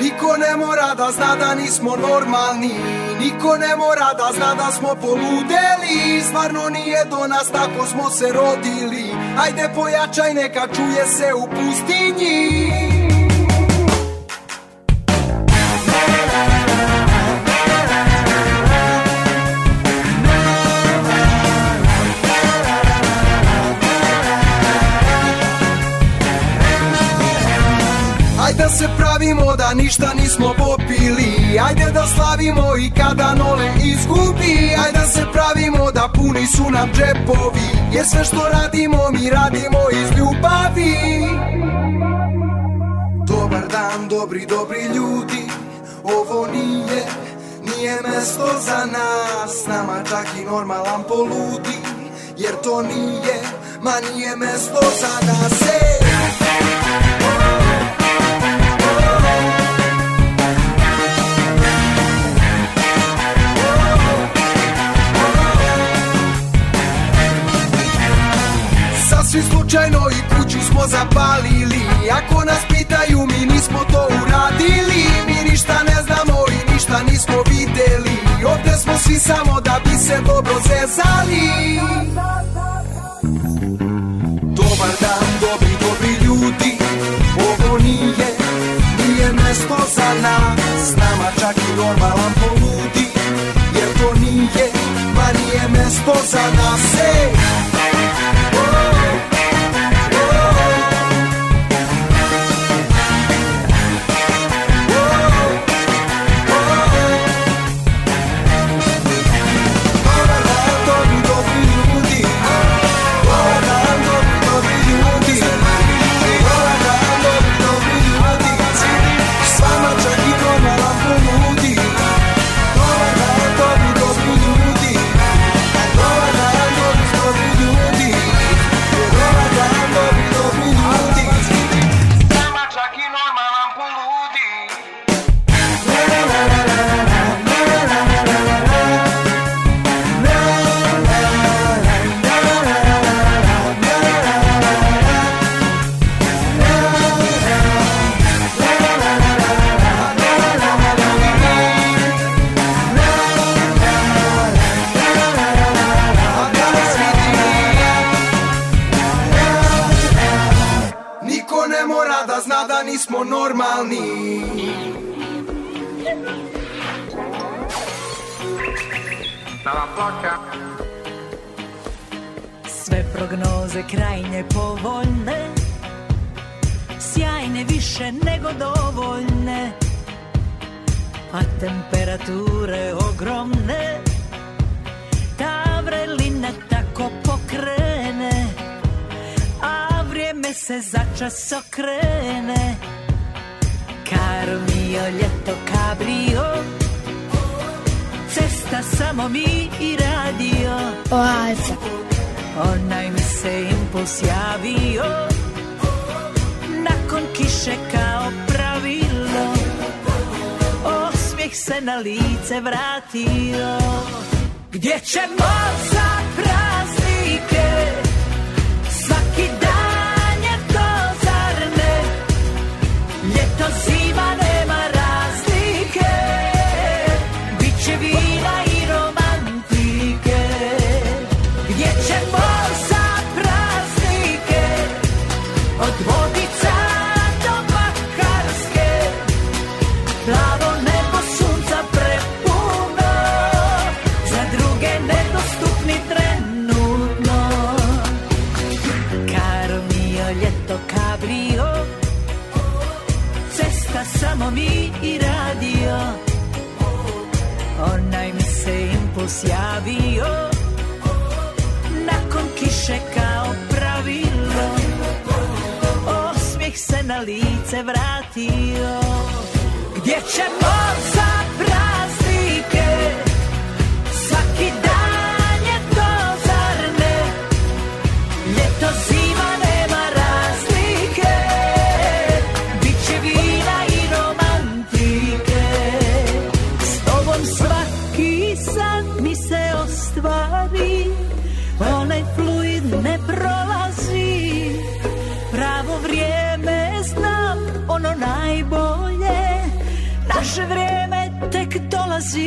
Niko ne mora da zna da nismo normalni Niko ne mora da zna da smo poludeli Stvarno nije do nas, tako smo se rodili Ajde pojačaj, neka čuje se u pustinji nikada ništa nismo popili Ajde da slavimo i kada nole izgubi Ajde da se pravimo da puni su nam džepovi Jer sve što radimo mi radimo iz ljubavi Dobar dan, dobri, dobri ljudi Ovo nije, nije mesto za nas Nama čak i normalan poludi Jer to nije, ma nije mesto za nas Ej! Slučajno i kuću smo zapalili Ako nas pitaju mi nismo to uradili Mi ništa ne znamo i ništa nismo videli Ovde smo svi samo da bi se dobro zezali Dobar dan, dobri, dobri ljudi Ovo nije, nije mesto za nas S nama čak i normalan poludi Jer to nije, ma nije mesto za nas Ej! oblaka Sve prognoze krajnje povoljne Sjajne više nego dovoljne A temperature ogromne Ta vrelina tako pokrene A vrijeme se začas okrene Karmio, ljeto, kabrio muka samo mi i radio Oaza Onaj mi se impuls javio Nakon kiše kao pravilo Osmijeh se na lice vratio Gdje ćemo bio Nakon kiše kao pravilo Osmijeh se na lice vratio Gdje će boca μαζί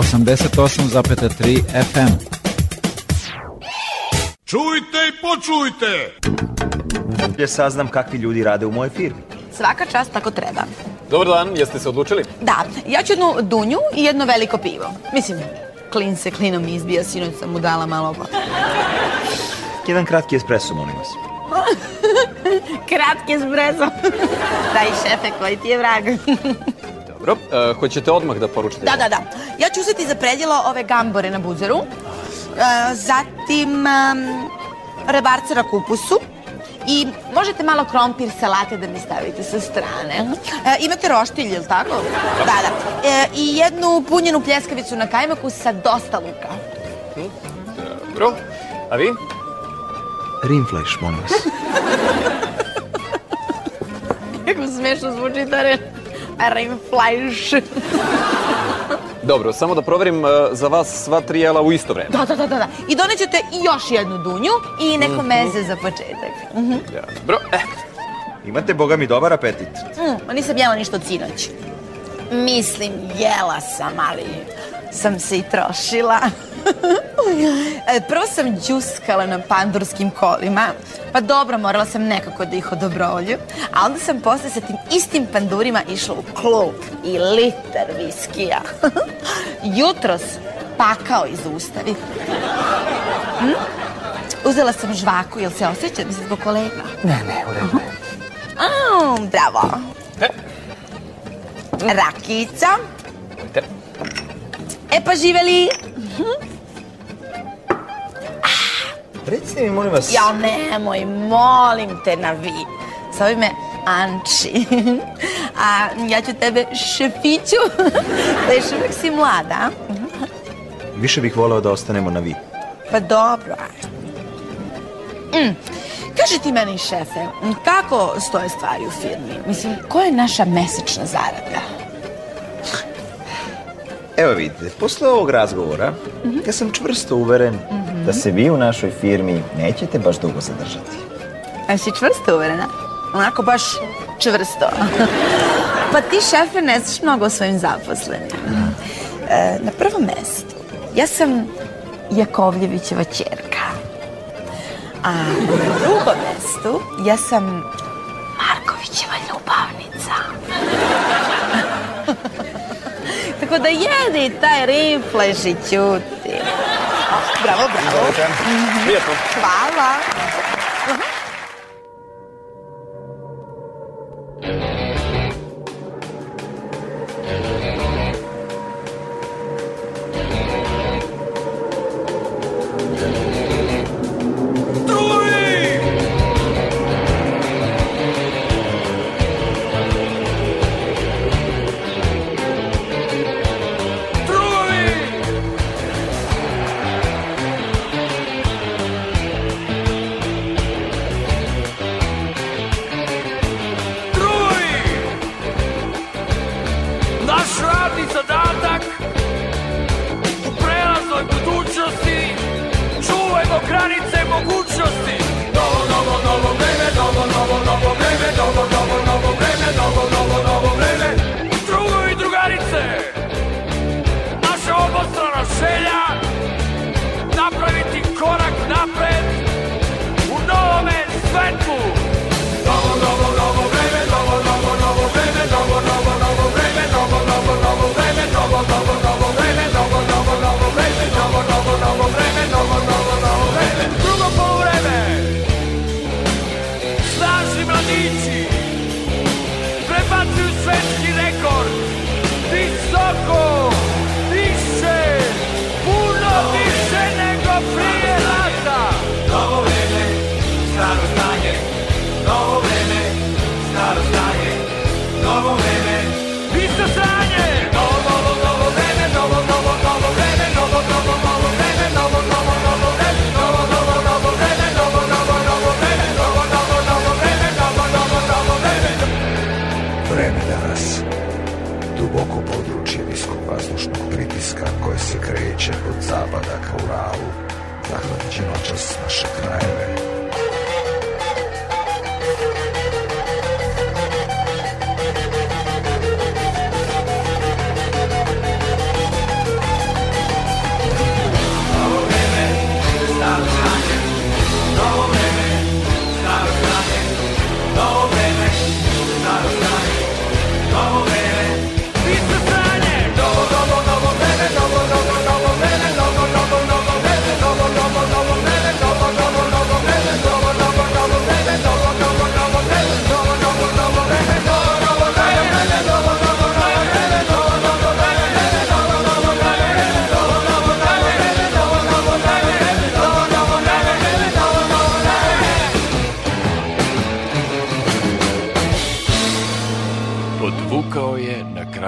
88,3 FM. Čujte i počujte! Ja saznam kakvi ljudi rade u mojoj firmi. Svaka čast tako treba. Dobar dan, jeste se odlučili? Da, ja ću jednu dunju i jedno veliko pivo. Mislim, klin se klinom izbija, sinoć sam mu dala malo pa. Jedan kratki espresso, molim vas. kratki espresso. Taj šefe koji ti je vrag. Dobro, e, hoćete odmah da poručite? Da, da, da. Ja ću uzeti za predjelo ove gambore na buzeru, e, zatim e, rebarce na kupusu i možete malo krompir salate da mi stavite sa strane. E, imate roštilj, ili tako? Da, da. E, I jednu punjenu pljeskavicu na kajmaku sa dosta luka. Hm, dobro. A vi? Rimflash, molim vas. Kako smešno zvuči ta reč perem fleš. Dobro, samo da proverim uh, za vas sva tri jela u isto vreme. Da, da, da, da. da. I donećete i još jednu dunju i neko mm -hmm. meze za početak. Mm -hmm. Dobro, eh. Imate, boga mi, dobar apetit. Mm, nisam jela ništa od sinoć. Mislim, jela sam, ali sam se i trošila. E, prvo sam džuskala na pandurskim kolima, pa dobro, morala sam nekako da ih odobrovolju, a onda sam posle sa tim istim pandurima išla u klub i liter viskija. Jutros pakao iz ustavi. Hm? Uzela sam žvaku, jel se osjećam se zbog kolega? Ne, ne, u redu je. Bravo. E. Rakica. E pa živeli! Recite mi, molim vas... Ja nemoj, molim te na vi. Zove me Anči. A ja ću tebe šefiću, da još uvek si mlada. Više bih voleo da ostanemo na vi. Pa dobro, Mm. Kaži ti meni, šefe, kako stoje stvari u firmi? Mislim, koja je naša mesečna zarada? Evo vidite, posle ovog razgovora, mm -hmm. ja sam čvrsto uveren mm -hmm. da se vi u našoj firmi nećete baš dugo zadržati. A si čvrsto uverena? Onako baš čvrsto. pa ti, šefe, ne znaš mnogo o svojim zaposlenima. Mm. E, na prvom mestu, ja sam Jakovljevićeva čerka. A na drugom mestu, ja sam Markovićeva ljubavnica. Tako da jedi taj rifle i ćuti. Bravo, bravo. Mhm. Hvala.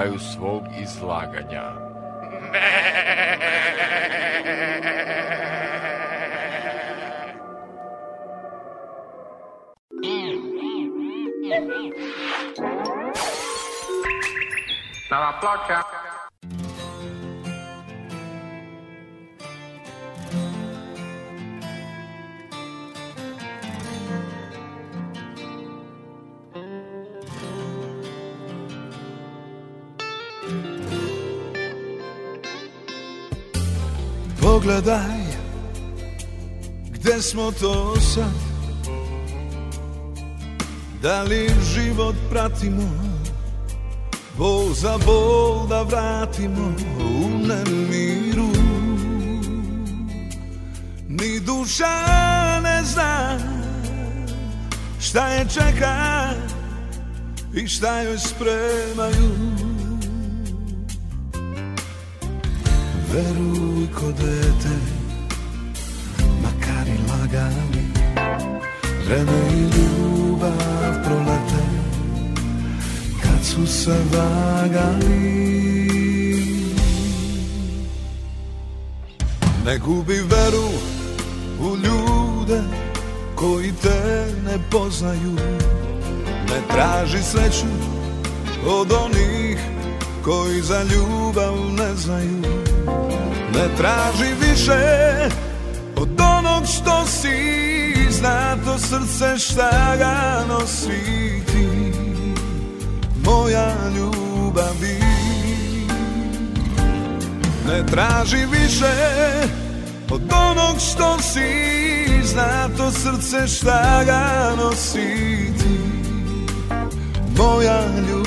kraju svog izlaganja. Tá na placa. pogledaj Gde smo to sad Da li život pratimo Bol za bol da vratimo U nemiru Ni duša ne zna Šta je čeka I šta joj spremaju Veruj ko dete, makar i lagali Vreme i ljubav prolete Kad su se vagali Ne gubi veru u ljude koji te ne poznaju Ne traži sreću od onih koji za ljubav ne znaju ne traži više od onog što si Zna to srce šta ga nosi ti Moja ljubavi Ne traži više od onog što si Zna to srce šta ga nosi ti Moja ljubavi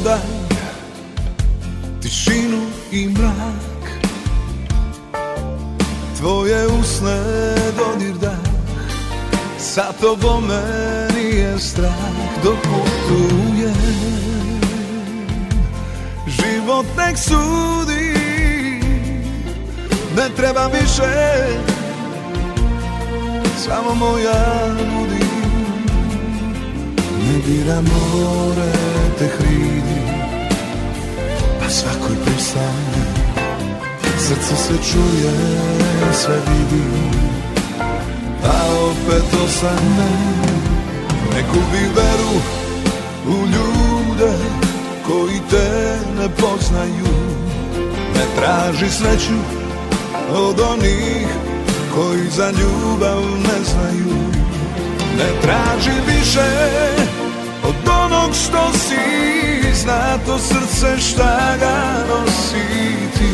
Sagledaj tišinu i mrak Tvoje usne dodir dah Sa tobom meni je strah dok putujem Život nek sudi Ne treba više Samo moja budi Ne dira more te hrije svakoj pesani Srce se čuje, sve vidi A opet osane Ne gubi veru u ljude Koji te ne poznaju Ne traži sreću od onih Koji za ljubav ne znaju Ne traži više od onih onog što si Zna to srce šta ga nosi ti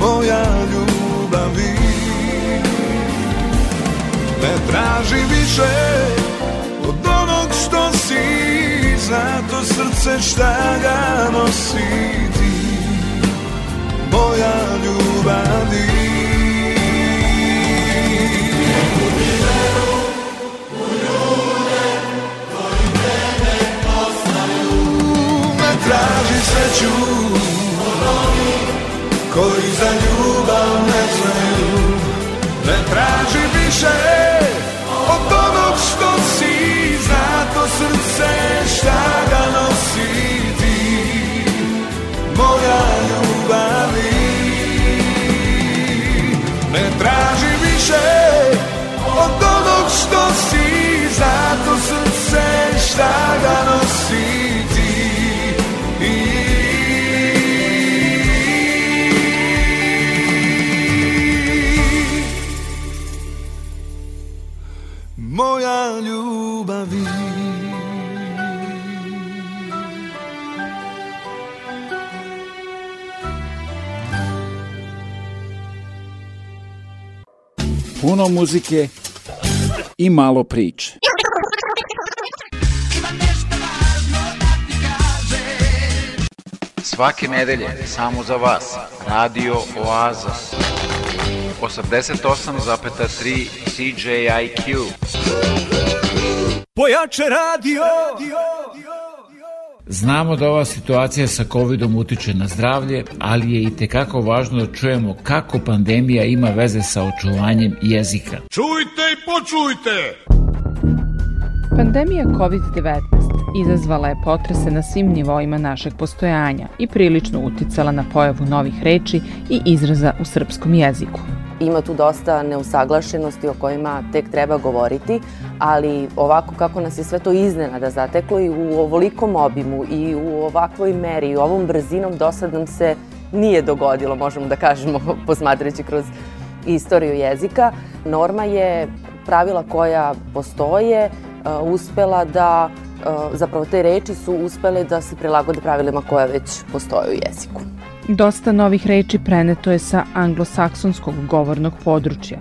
Moja ljubavi Ne traži više od onog što si Zna to srce šta ga nosi sreću Koji za ljubav ne znaju Ne traži više puno muzike i malo priče. Svake nedelje, samo za vas, Radio Oaza. 88,3 CJIQ. Pojače radio! radio. Znamo da ova situacija sa COVID-om utiče na zdravlje, ali je i tekako važno da čujemo kako pandemija ima veze sa očuvanjem jezika. Čujte i počujte! Pandemija COVID-19 izazvala je potrese na svim nivoima našeg postojanja i prilično uticala na pojavu novih reči i izraza u srpskom jeziku. Ima tu dosta neusaglašenosti o kojima tek treba govoriti, ali ovako kako nas je sve to iznenada zateklo i u ovolikom obimu i u ovakvoj meri i ovom brzinom do dosad nam se nije dogodilo, možemo da kažemo, posmatrajući kroz istoriju jezika. Norma je pravila koja postoje e, uspela da, e, zapravo te reči su uspele da se prilagode pravilima koja već postoje u jeziku. Dosta novih reči preneto je sa anglosaksonskog govornog područja.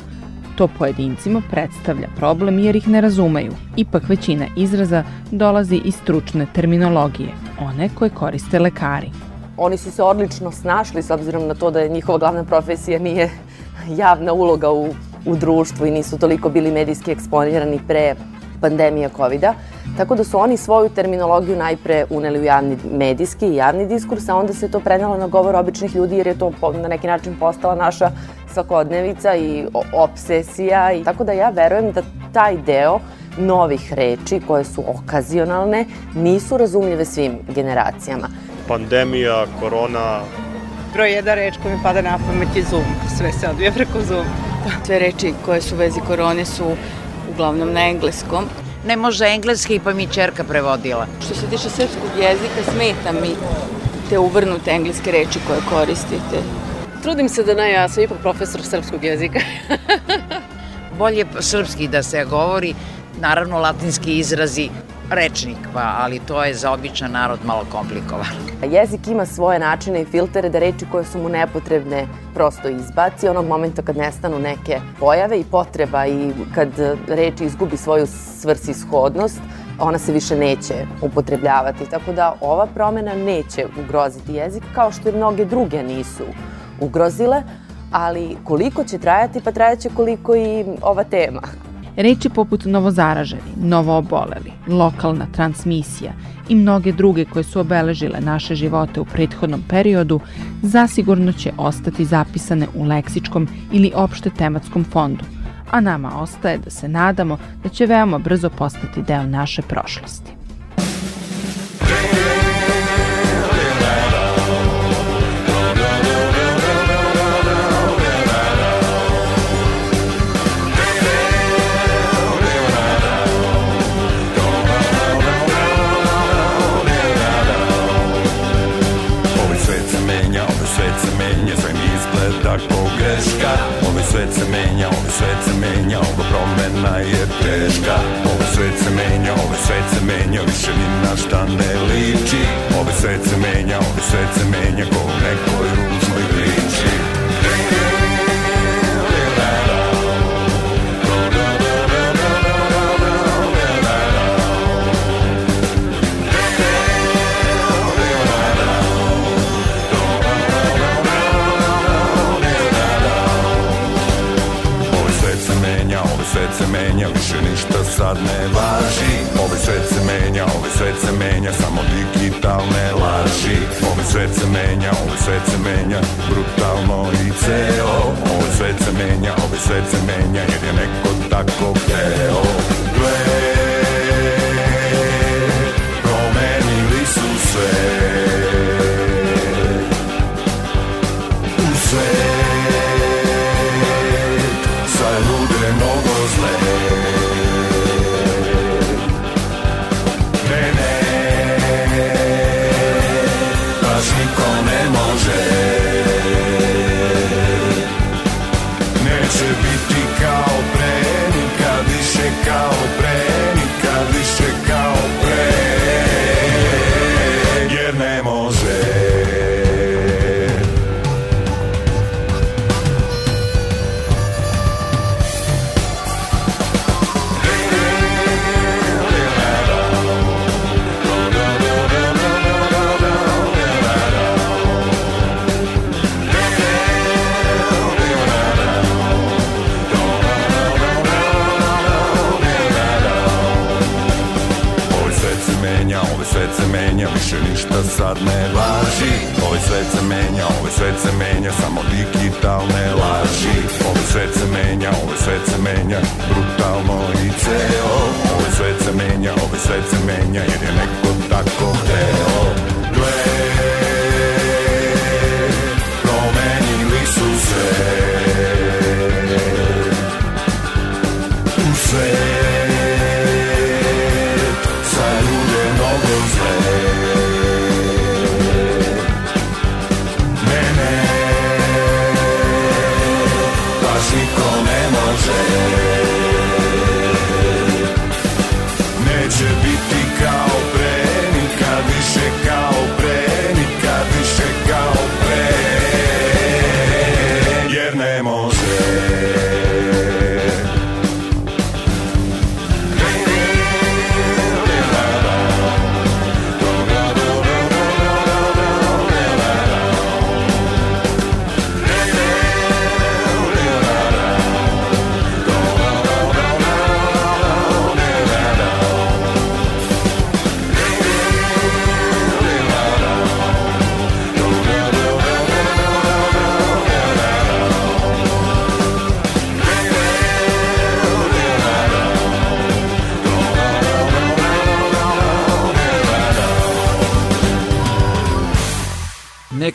To pojedincima predstavlja problem jer ih ne razumeju. Ipak većina izraza dolazi iz stručne terminologije, one koje koriste lekari. Oni su se odlično snašli s obzirom na to da je njihova glavna profesija nije javna uloga u, u društvu i nisu toliko bili medijski eksponirani pre pandemija covid -a. Tako da su oni svoju terminologiju najpre uneli u javni medijski i javni diskurs, a onda se to prenalo na govor običnih ljudi jer je to na neki način postala naša svakodnevica i obsesija. I tako da ja verujem da taj deo novih reči koje su okazionalne nisu razumljive svim generacijama. Pandemija, korona... Broj jedna reč koja mi pada na pamet je Zoom. Sve se odvije preko Zoom. Sve reči koje su u vezi korone su uglavnom na engleskom. Ne može engleski, pa mi čerka prevodila. Što se tiče srpskog jezika, smeta mi te uvrnute engleske reči koje koristite. Trudim se da ne, ja sam ipak profesor srpskog jezika. Bolje srpski da se govori, naravno latinski izrazi rečnik, pa, ali to je za običan narod malo komplikovano. Jezik ima svoje načine i filtere da reči koje su mu nepotrebne prosto izbaci onog momenta kad nestanu neke pojave i potreba i kad reči izgubi svoju svrsi svrsishodnost, ona se više neće upotrebljavati. Tako da ova promena neće ugroziti jezik kao što i mnoge druge nisu ugrozile, ali koliko će trajati, pa trajaće koliko i ova tema. Reči poput novozaraženi, novooboleli, lokalna transmisija i mnoge druge koje su obeležile naše živote u prethodnom periodu zasigurno će ostati zapisane u leksičkom ili opšte tematskom fondu, a nama ostaje da se nadamo da će veoma brzo postati deo naše prošlosti. svet se menja, ovaj svet se menja, ova promena je teška. Ovaj svet se menja, ovaj svet se menja, više ni na šta ne liči. Ovaj svet se menja, ovaj svet se menja, ko u nekoj ružnoj priči. sad ne laži Ovaj svet se menja, ovaj svet se menja Samo digitalne laži Ovaj svet se menja, ovaj svet se menja Brutalno i ceo Ovaj svet se menja, ovaj svet se menja Jer je neko tako hteo Gledaj svet se menja, ovaj svet se menja Samo digitalne laži Ovaj svet se menja, ovaj svet se menja Brutalno i ceo Ovaj svet se menja, ovaj svet se menja Jer je neko tako hteo Gle, promenili su se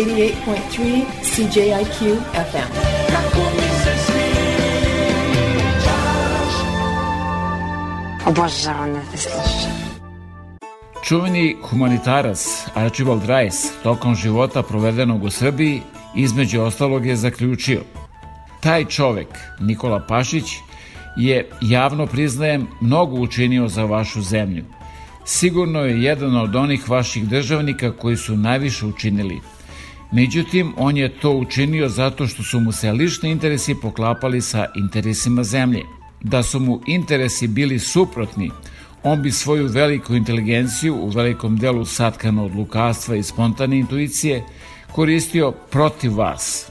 88.3 CJIQ FM. Obožavam da Čuveni humanitarac Archibald Rice tokom života provedenog u Srbiji između ostalog je zaključio Taj čovek, Nikola Pašić, je, javno priznajem, mnogo učinio za vašu zemlju. Sigurno je jedan od onih vaših državnika koji su najviše učinili Međutim, on je to učinio zato što su mu se lični interesi poklapali sa interesima zemlje. Da su mu interesi bili suprotni, on bi svoju veliku inteligenciju u velikom delu satkano od lukavstva i spontane intuicije koristio protiv vas.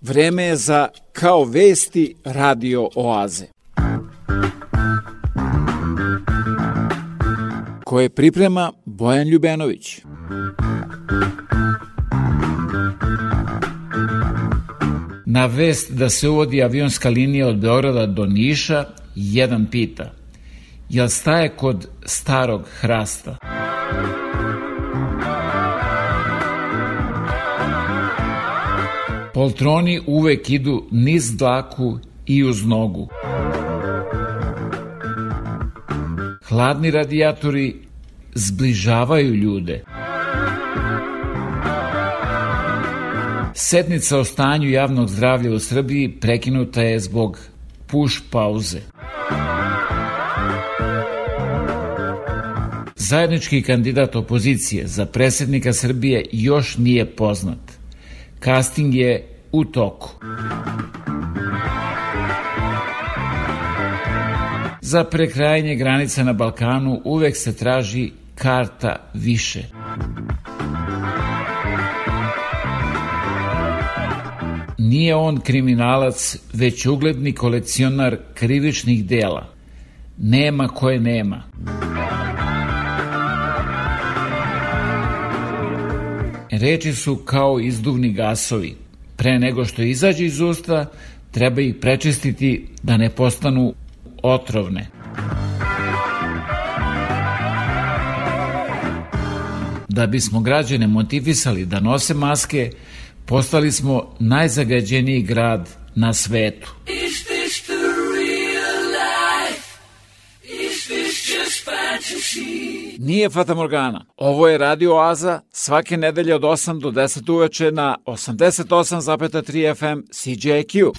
Vreme je za Kao vesti radio oaze koje priprema Bojan Ljubenović. Na vest da se uvodi avionska linija od Beograda do Niša, jedan pita Jel staje kod starog hrasta? Poltroni uvek idu niz dlaku i uz nogu. Hladni radijatori zbližavaju ljude. Sednica o stanju javnog zdravlja u Srbiji prekinuta je zbog push pauze. Zajednički kandidat opozicije za predsednika Srbije još nije poznat. Casting je u toku. Za prekrajanje granica na Balkanu uvek se traži karta više. Nije on kriminalac, već ugledni kolekcionar krivičnih dela. Nema koje nema. Reči su kao izduvni gasovi. Pre nego što izađe iz usta, treba ih prečistiti da ne postanu otrovne. Da bismo građane motivisali da nose maske, postali smo najzagađeniji grad na svetu. Is this the real life? Is this just fantasy? Nije Fata Morgana. Ovo je Radio Oaza svake nedelje od 8 do 10 uveče na 88,3 FM CJQ.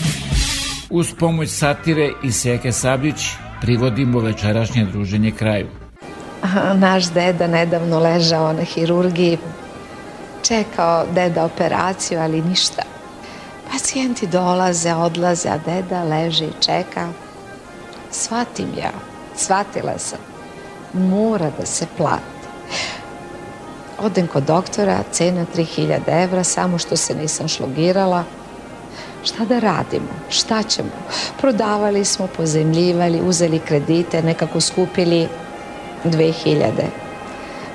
Uz pomoć satire i Seke Sabljić privodimo večerašnje druženje kraju. Naš deda nedavno ležao na hirurgiji čekao deda operaciju, ali ništa. Pacijenti dolaze, odlaze, a deda leži i čeka. Svatim ja, svatila sam. Mora da se plati. Odem kod doktora, cena 3000 evra, samo što se nisam šlogirala. Šta da radimo? Šta ćemo? Prodavali smo, pozemljivali, uzeli kredite, nekako skupili 2000 evra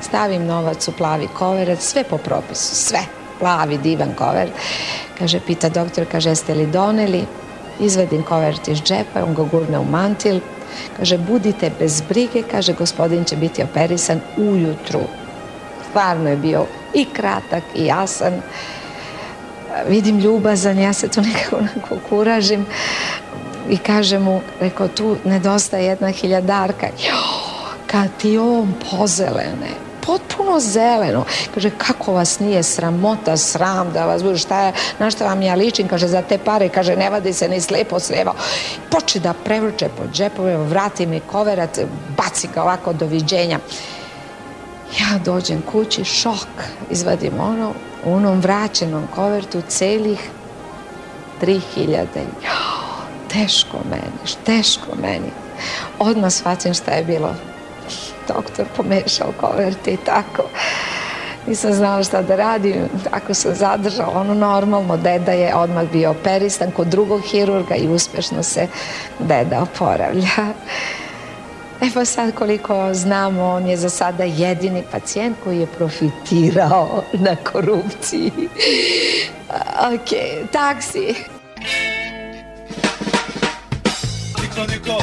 stavim novac u plavi koverac, sve po propisu, sve, plavi, divan kover. Kaže, pita doktor, kaže, jeste li doneli? Izvedim kovert iz džepa, on ga gurne u mantil. Kaže, budite bez brige, kaže, gospodin će biti operisan ujutru. Stvarno je bio i kratak i jasan. Vidim ljubazan, ja se tu nekako onako kuražim i kaže mu, rekao, tu nedostaje jedna hiljadarka. Jo, kad ti on pozelene, potpuno zeleno. Kaže, kako vas nije sramota, sram da vas bude, šta je, na šta vam ja ličim, kaže, za te pare, kaže, ne vadi se ni slepo srevo. Poče da prevrče po džepove, vrati mi koverat, baci ga ovako, doviđenja. Ja dođem kući, šok, izvadim ono, u onom vraćenom kovertu celih 3000. Teško meni, teško meni. Odmah shvatim šta je bilo doktor pomešao koverte i tako. Nisam znala šta da radim, tako sam zadržala. Ono normalno, deda je odmah bio operistan kod drugog hirurga i uspešno se deda oporavlja. Evo pa sad koliko znamo, on je za sada jedini pacijent koji je profitirao na korupciji. ok, taksi. Niko, niko.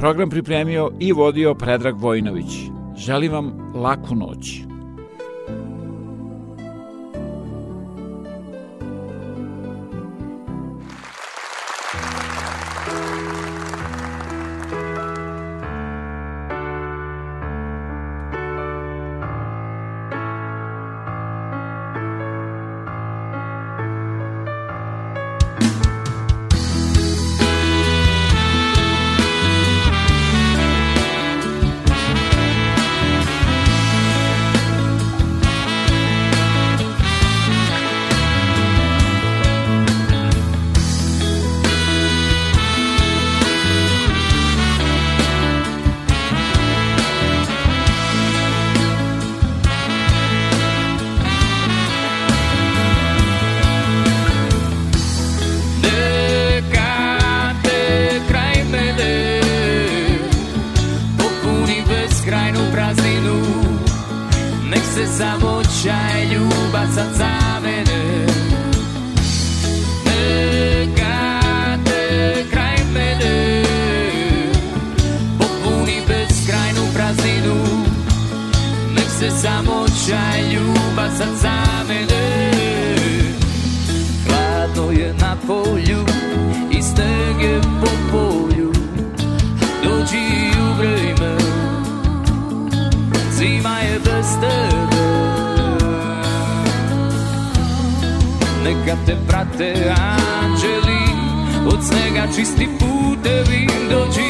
Program pripremio i vodio Predrag Vojnović. Želim vam laku noć. kad te prate anđeli Od snega čisti putevi dođi